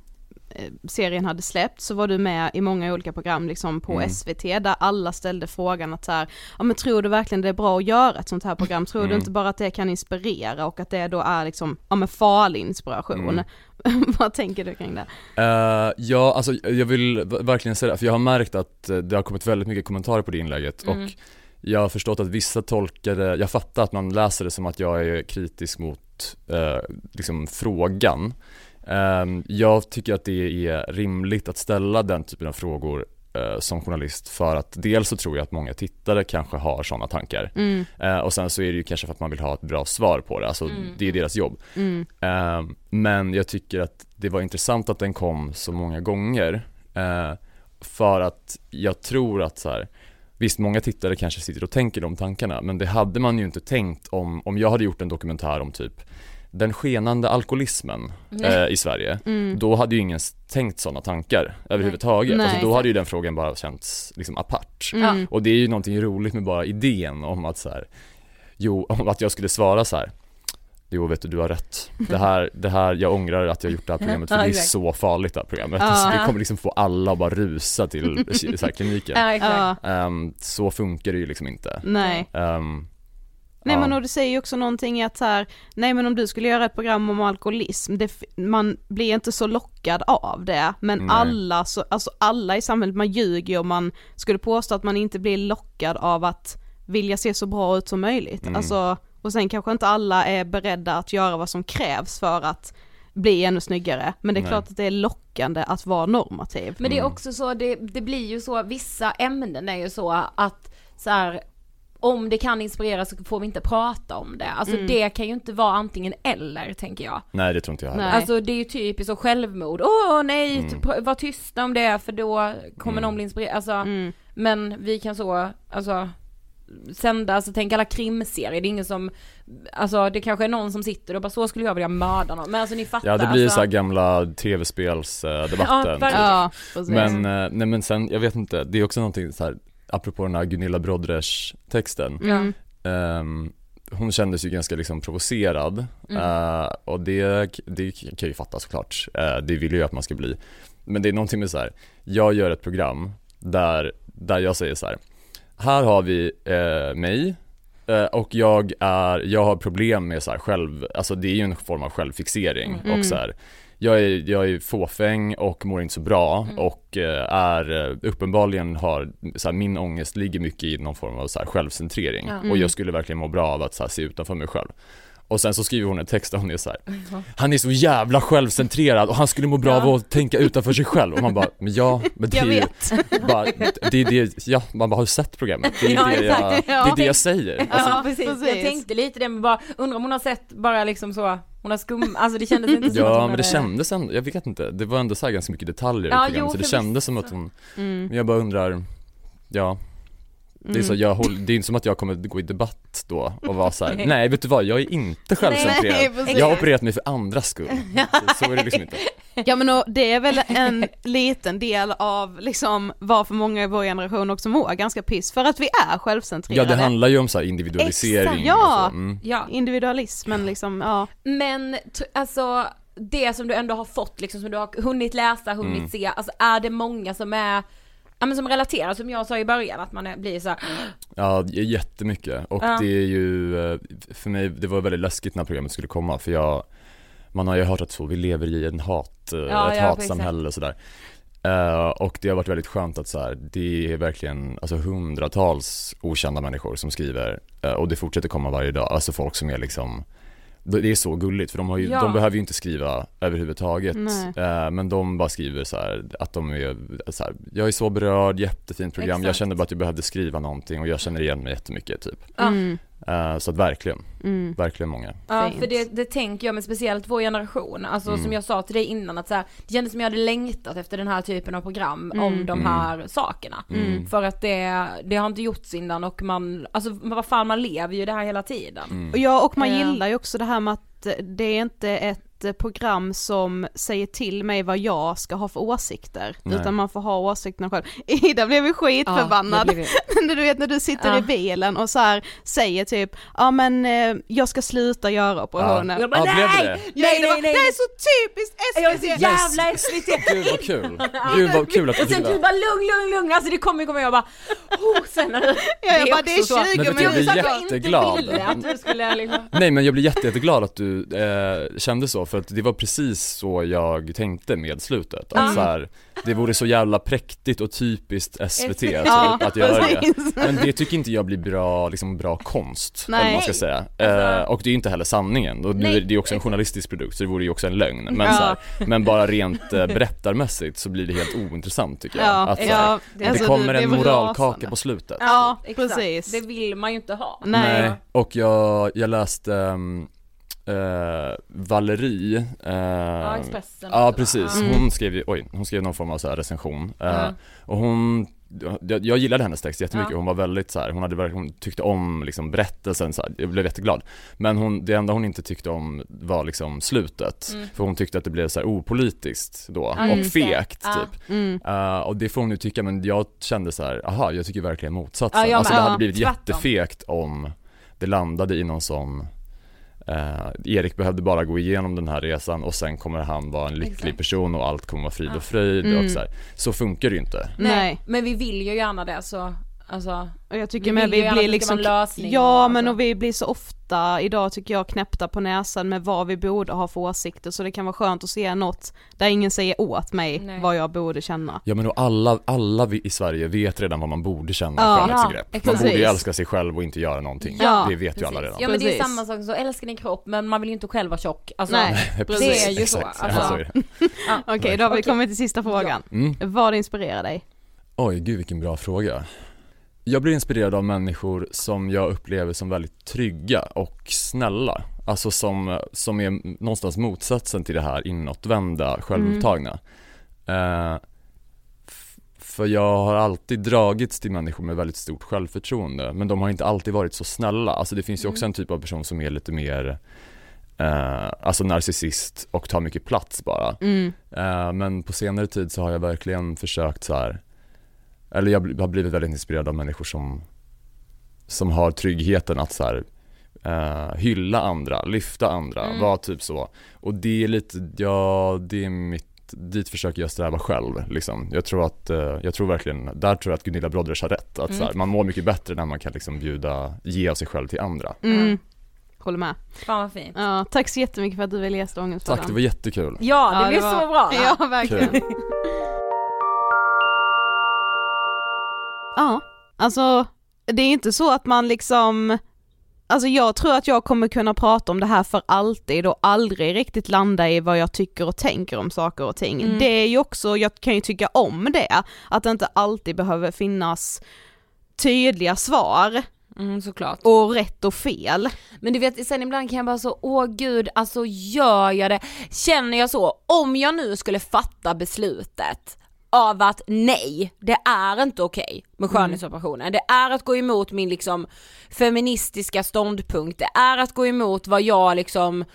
serien hade släppt så var du med i många olika program liksom på mm. SVT där alla ställde frågan att så här, ja men tror du verkligen det är bra att göra ett sånt här program? Tror mm. du inte bara att det kan inspirera och att det då är liksom, ja men farlig inspiration? Mm. Vad tänker du kring det? Uh, ja, alltså jag vill verkligen säga det, för jag har märkt att eh, det har kommit väldigt mycket kommentarer på det inlägget och mm. jag har förstått att vissa tolkar det, jag fattar att man läser det som att jag är kritisk mot uh, liksom frågan jag tycker att det är rimligt att ställa den typen av frågor eh, som journalist för att dels så tror jag att många tittare kanske har sådana tankar Mm. eh, och sen så är det ju kanske för att man vill ha ett bra svar på det, alltså Mm. det är deras jobb. Mm. Eh, men jag tycker att det var intressant att den kom så många gånger eh, för att jag tror att så här, Visst, många tittare kanske sitter och tänker de tankarna, men det hade man ju inte tänkt om, om jag hade gjort en dokumentär om typ den skenande alkoholismen eh, i Sverige, Mm. då hade ju ingen tänkt sådana tankar överhuvudtaget. Nej. Alltså, då hade ju den frågan bara känts liksom apart. Mm. Och det är ju någonting roligt med bara idén om att så här, jo, om att jag skulle svara så här. Jo vet du, du har rätt. Det här, det här, jag ångrar att jag gjort det här programmet för det är så farligt det här programmet. Alltså, det kommer liksom få alla att bara rusa till så här, kliniken. Ehm, så funkar det ju liksom inte. nej. Ehm, Nej ja. men och det säger ju också någonting i att så här, nej men om du skulle göra ett program om alkoholism, det, man blir inte så lockad av det, men Nej. alla, så, alltså alla i samhället, man ljuger om man skulle påstå att man inte blir lockad av att vilja se så bra ut som möjligt. Mm. Alltså, och sen kanske inte alla är beredda att göra vad som krävs för att bli ännu snyggare, men det är Nej. klart att det är lockande att vara normativ. Men det är Mm. också så, det, det blir ju så, vissa ämnen är ju så att så här, om det kan inspirera så får vi inte prata om det. Alltså Mm. det kan ju inte vara antingen eller tänker jag. Nej det tror inte jag heller. Nej. Alltså det är ju typiskt så självmord, åh nej, Mm. typ, var tysta om det för då kommer Mm. någon bli inspirerad. Alltså, Mm. men vi kan så, alltså sända, alltså tänk alla krimserier, det är ingen som, alltså det kanske är någon som sitter och bara så skulle jag vilja mörda någon, men alltså ni fattar. Ja det blir alltså, så här gamla tv-spelsdebatten. Ja, verkligen. Ja, men, eh, nej men sen, jag vet inte, det är också någonting så här, apropå den här Gunilla Brodres texten. Mm. Ehm, hon kändes ju ganska liksom provocerad Mm. Eh, och det, det kan jag ju fatta såklart. Eh, det vill ju att man ska bli. Men det är någonting med så här. jag gör ett program där, där jag säger så här. här har vi eh, mig eh, och jag är, jag har problem med så här själv, alltså det är ju en form av självfixering Mm. och så här. Jag är, jag är fåfäng och mår inte så bra Mm. och eh, är eh, uppenbarligen har, så här, min ångest ligger mycket i någon form av så här, självcentrering Ja. och Mm. jag skulle verkligen må bra av att så här, se utanför mig själv. Och sen så skriver hon en text där hon är så här. Han är så jävla självcentrerad och han skulle må bra av att tänka utanför sig själv och man bara, men ja, men det är ju, vet. bara, det är det, ja, man bara har sett programmet, det är Ja, det jag, det är det jag säger. Alltså, Ja precis. precis. jag tänkte lite det men bara, undrar om hon har sett bara liksom så, hon har skum, alltså det kändes inte som att Ja hon men det hade- kändes ändå, jag vet inte, det var ändå så här ganska mycket detaljer i Ja, programmet jo, så det förvisso. kändes som att hon, Mm. men jag bara undrar, ja Det är, så, Mm. jag håller, det är inte som att jag kommer gå i debatt då och vara så här: nej vet du vad, jag är inte självcentrerad Nej. Jag har opererat mig för andras skull, så, så är det liksom inte Ja men och det är väl en liten del av liksom varför många i vår generation också mår ganska piss, för att vi är Ja självcentrerade. det handlar ju om så här individualisering Exakt, ja. Mm. Ja, Individualismen liksom, ja. men alltså det som du ändå har fått liksom, som du har hunnit läsa, hunnit Mm. se, alltså är det många som är Ja men som relaterar, som jag sa i början, att man blir så här, Ja, jättemycket. Och Ja. det är ju, eh, för mig, det var väldigt läskigt när programmet skulle komma för jag Man har ju hört att så, vi lever i en hat, eh, Ja, ett ja, hatsamhälle och sådär. Eh, Och det har varit väldigt skönt att så här, det är verkligen alltså hundratals okända människor som skriver eh, och det fortsätter komma varje dag, alltså folk som är liksom det är så gulligt för de, har ju, Ja. de behöver ju inte skriva överhuvudtaget eh, Men de bara skriver så här att de är så här, jag är så berörd, jättefint program, jag Exakt. kände bara att jag behövde skriva någonting och jag känner igen mig jättemycket typ. Mm, Så att verkligen, mm. verkligen många Ja Fint. för det, det tänker jag, men speciellt vår generation, alltså Mm. som jag sa till dig innan att så här, det kändes som jag hade längtat efter den här typen av program Mm. om de Mm. här sakerna. Mm. För att det, det har inte gjorts innan och man, alltså vad fan man lever ju det här hela tiden. Mm. Och ja, och man Ja. gillar ju också det här med att eh, det är inte ett eh, program som säger till mig vad jag ska ha för åsikter, Nej. utan man får ha åsikterna själv. Ida blev ju skitförbannad det blev ju- när du vet när du sitter Ja. i bilen och så här säger typ, ja men eh, jag ska sluta göra operationen. Jag bara, Ja, blev det nej, det? nej, Nej, det, var, nej, nej, det är så typiskt Jag är SVT! så jävla SVT. Gud vad kul! Gud vad kul att Och du sen du bara lugn, lugn, lugn, alltså det kommer, kommer jag bara, oh, sen när du, Ja, jag bara, det är också så- 20 Men vet du, jag blir minuter. Att jag inte jätteglad. ville att du skulle liksom Nej men jag blir jätte, jätteglad att du eh, kände så för att det var precis så jag tänkte med slutet. Att Ja. så här, det vore så jävla präktigt och typiskt SVT Ja, typ, att göra det. Men det tycker inte jag blir bra, liksom bra konst, eller Nej. vad man ska säga. Eh, och det är ju inte heller sanningen, och nu Nej, är det är också en journalistisk produkt så det vore ju också en lögn. Men, Ja. så här, men bara rent eh, berättarmässigt så blir det helt ointressant tycker jag. Ja, att, så här, ja, det alltså, kommer en moralkaka rasande. på slutet. Ja, Exakt. precis. Det vill man ju inte ha. Nej. Och jag, jag läste um, eh, Valerie eh, Ja, Expressen Ja precis? Mm. hon skrev ju, oj, hon skrev någon form av så här recension eh, Mm. och hon jag, jag gillade hennes text jättemycket, Ja. hon var väldigt så här, hon hade verkligen, hon tyckte om liksom berättelsen så här, jag blev jätteglad Men hon, det enda hon inte tyckte om var liksom slutet, Mm. för hon tyckte att det blev så här opolitiskt då, Ja, och just det. fegt Ja. typ Mm. Eh, och det får hon ju tycka, men jag kände så här, aha, jag tycker verkligen motsatsen. Ja, jag alltså det hade Ja, blivit tvärtom. jättefegt om det landade i någon sån eh, Erik behövde bara gå igenom den här resan och sen kommer han vara en lycklig Exakt. person och allt kommer vara frid och fröjd Mm. och så här. Så funkar det ju inte. Nej. Men vi vill ju gärna det så, alltså. Och jag Vi tycker med vill ju vi blir liksom, ja och men och vi blir så ofta idag tycker jag knäppta på näsan med vad vi borde ha för åsikter så det kan vara skönt att se något där ingen säger åt mig Nej. vad jag borde känna. Ja men och alla, alla vi i Sverige vet redan vad man borde känna Ja. skönhetsbegrepp. Ja, man borde ju precis. älska sig själv och inte göra någonting. Ja, det vet ju alla Precis. redan. Ja men det är Precis. samma sak så, älska din kropp men man vill ju inte själv vara tjock. Alltså, Nej. det är ju så. Exakt. Alltså, Ja, så. Okej, då har vi Okej. kommit till sista frågan. Mm. Vad inspirerar dig? Oj, gud vilken bra fråga. Jag blir inspirerad av människor som jag upplever som väldigt trygga och snälla. Alltså som, som är någonstans motsatsen till det här inåtvända, självupptagna. Eh, f- för jag har alltid dragits till människor med väldigt stort självförtroende, men de har inte alltid varit så snälla. Alltså det finns ju också en typ av person som är lite mer eh, alltså narcissist och tar mycket plats bara. Mm. Eh, men på senare tid så har jag verkligen försökt så här. Eller jag har blivit väldigt inspirerad av människor som, som har tryggheten att så här, eh, hylla andra, lyfta andra, Mm. vara typ så. Och det är lite, ja det är mitt, dit försöker jag sträva själv liksom. Jag tror att, eh, jag tror verkligen, där tror jag att Gunilla Brodrej har rätt. Att så här, Mm. man mår mycket bättre när man kan liksom bjuda, ge av sig själv till andra. Mm. Håller med. Fan vad fint. Ja, tack så jättemycket för att du ville gästa Ångestpodden. Tack, det var jättekul. Ja det Ja, blir var- så bra. Ja, verkligen. Kul. Ja, alltså det är inte så att man liksom Alltså jag tror att jag kommer kunna prata om det här för alltid och aldrig riktigt landa i vad jag tycker och tänker om saker och ting. Mm. Det är ju också, jag kan ju tycka om det, att det inte alltid behöver finnas tydliga svar Mm, såklart. och rätt och fel. Men du vet, sen ibland kan jag bara så, åh gud, alltså gör jag det? Känner jag så, om jag nu skulle fatta beslutet av att nej, det är inte okej med skönhetsoperationer. Det är att gå emot min liksom feministiska ståndpunkt, det är att gå emot vad jag liksom,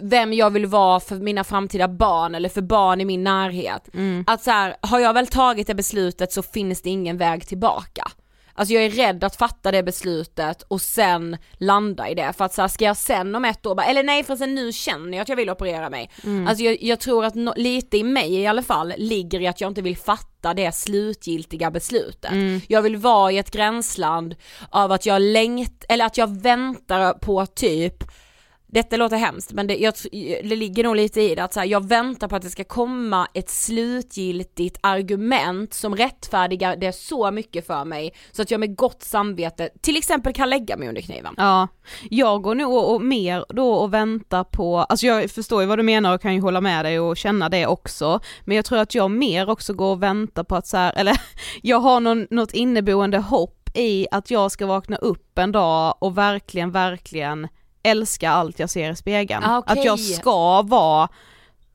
vem jag vill vara för mina framtida barn eller för barn i min närhet. Att så här, har jag väl tagit det beslutet så finns det ingen väg tillbaka. Alltså jag är rädd att fatta det beslutet och sen landa i det för att så här, ska jag sen om ett år bara, eller nej förresten nu känner jag att jag vill operera mig. Alltså jag, jag tror att no, lite i mig i alla fall ligger i att jag inte vill fatta det slutgiltiga beslutet. Jag vill vara i ett gränsland av att jag längt, eller att jag väntar på typ detta låter hemskt men det, jag, det ligger nog lite i det att så här, jag väntar på att det ska komma ett slutgiltigt argument som rättfärdigar det så mycket för mig så att jag med gott samvete till exempel kan lägga mig under kniven. Ja, jag går nog och, och mer då och väntar på, alltså jag förstår ju vad du menar och kan ju hålla med dig och känna det också, men jag tror att jag mer också går och väntar på att så här, eller jag har någon, något inneboende hopp i att jag ska vakna upp en dag och verkligen, verkligen älska allt jag ser i spegeln. Ah, okej. Att jag ska vara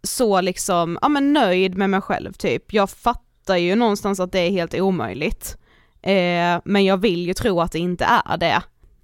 så liksom, ja men nöjd med mig själv typ. Jag fattar ju någonstans att det är helt omöjligt. Eh, men jag vill ju tro att det inte är det.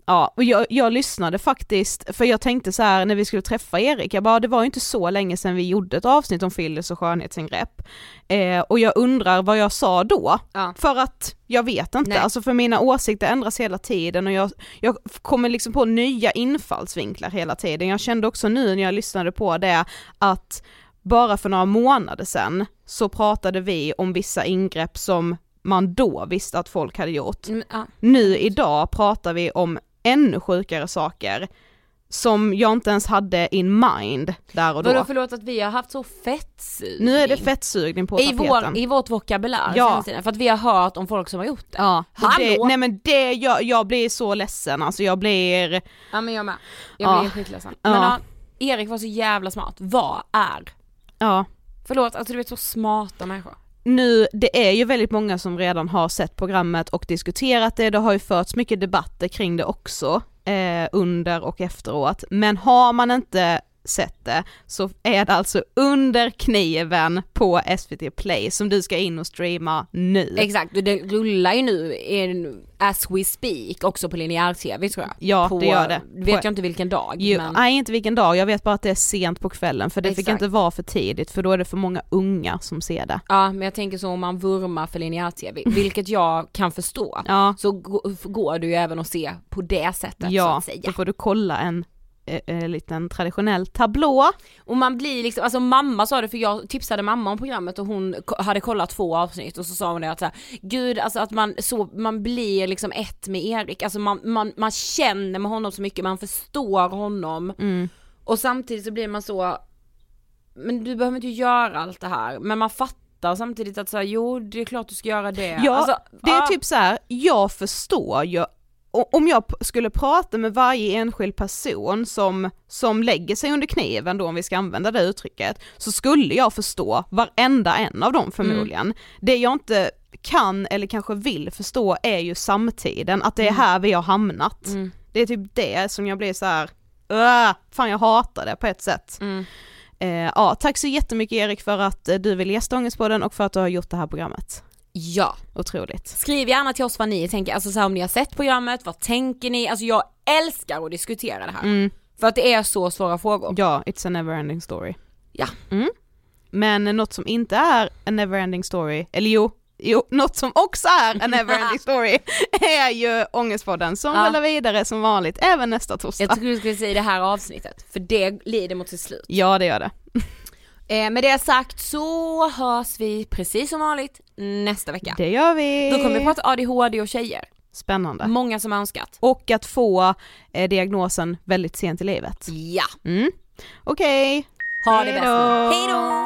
Ja, och jag, jag lyssnade faktiskt, för jag tänkte så här när vi skulle träffa Erik, jag bara det var ju inte så länge sedan vi gjorde ett avsnitt om fillers och skönhetsingrepp. Eh, och jag undrar vad jag sa då, Ja. för att jag vet inte, Nej. alltså för mina åsikter ändras hela tiden och jag, jag kommer liksom på nya infallsvinklar hela tiden. Jag kände också nu när jag lyssnade på det att bara för några månader sedan så pratade vi om vissa ingrepp som man då visste att folk hade gjort. Mm, ja. Nu idag pratar vi om ännu sjukare saker som jag inte ens hade in mind där och då. Vadå förlåt att vi har haft så fettsugning? Nu är det fettsugning på I, tapeten. vår, I vårt vokabulär Ja. tiden, för att vi har hört om folk som har gjort det. Ja, Hallå? det, nej men det, jag, jag blir så ledsen, alltså jag blir, Ja men jag med. Jag Ja. blir skitledsen. Ja. Men ja, Erik var så jävla smart. Vad är? ja. Förlåt, alltså du vet så smarta människor. Nu, det är ju väldigt många som redan har sett programmet och diskuterat det, det har ju förts mycket debatter kring det också eh, under och efteråt. Men har man inte sett det så är det alltså under kniven på SVT Play som du ska in och streama nu. Exakt, och det rullar ju nu in, as we speak också på linjär-tv tror jag. Ja, på, det gör det. Vet På- jag inte vilken dag Jo, men Nej inte vilken dag, jag vet bara att det är sent på kvällen för det fick Exakt. inte vara för tidigt för då är det för många unga som ser det. Ja men jag tänker så om man vurmar för linjär-tv, vilket jag kan förstå, Ja, så gå- går det ju även att se på det sättet så ja att säga. då får du kolla en eh, eh, liten traditionell tablå. Och man blir liksom, alltså mamma sa det för jag tipsade mamma om programmet och hon hade kollat två avsnitt och så sa hon det att så här, gud alltså att man så, man blir liksom ett med Erik, alltså man, man, man känner med honom så mycket, man förstår honom Mm. och samtidigt så blir man så, men du behöver inte göra allt det här, men man fattar samtidigt att så här, jo det är klart du ska göra det. Ja, Alltså, det är ah, typ så här, jag förstår ju, om jag skulle prata med varje enskild person som, som lägger sig under kniven då om vi ska använda det uttrycket, så skulle jag förstå varenda en av dem förmodligen. Det jag inte kan eller kanske vill förstå är ju samtiden, att det är här vi har hamnat. Mm. Det är typ det som jag blir så här. "Åh, fan jag hatar det på ett sätt. Mm. Eh, ja, tack så jättemycket Erik för att eh, du vill gästa Ångestpodden och för att du har gjort det här programmet. Ja. Otroligt. Skriv gärna till oss vad ni tänker, alltså så här, om ni har sett programmet, vad tänker ni? Alltså jag älskar att diskutera det här. Mm. För att det är så svåra frågor. Ja, it's a never-ending story. Ja. Mm. Men något som inte är a never-ending story, eller jo, jo, något som också är a never-ending story är ju Ångestpodden som Ja. rullar vidare som vanligt även nästa torsdag. Jag tycker du skulle säga det här avsnittet, för det lider mot sitt slut. Ja, det gör det. Eh, med det sagt så hörs vi precis som vanligt nästa vecka. Det gör vi. Då kommer vi prata ADHD och tjejer. Spännande. Många som har önskat. Och att få eh, diagnosen väldigt sent i livet. Ja. Mm. Okej. Ha det Hej bäst. då. Hej då!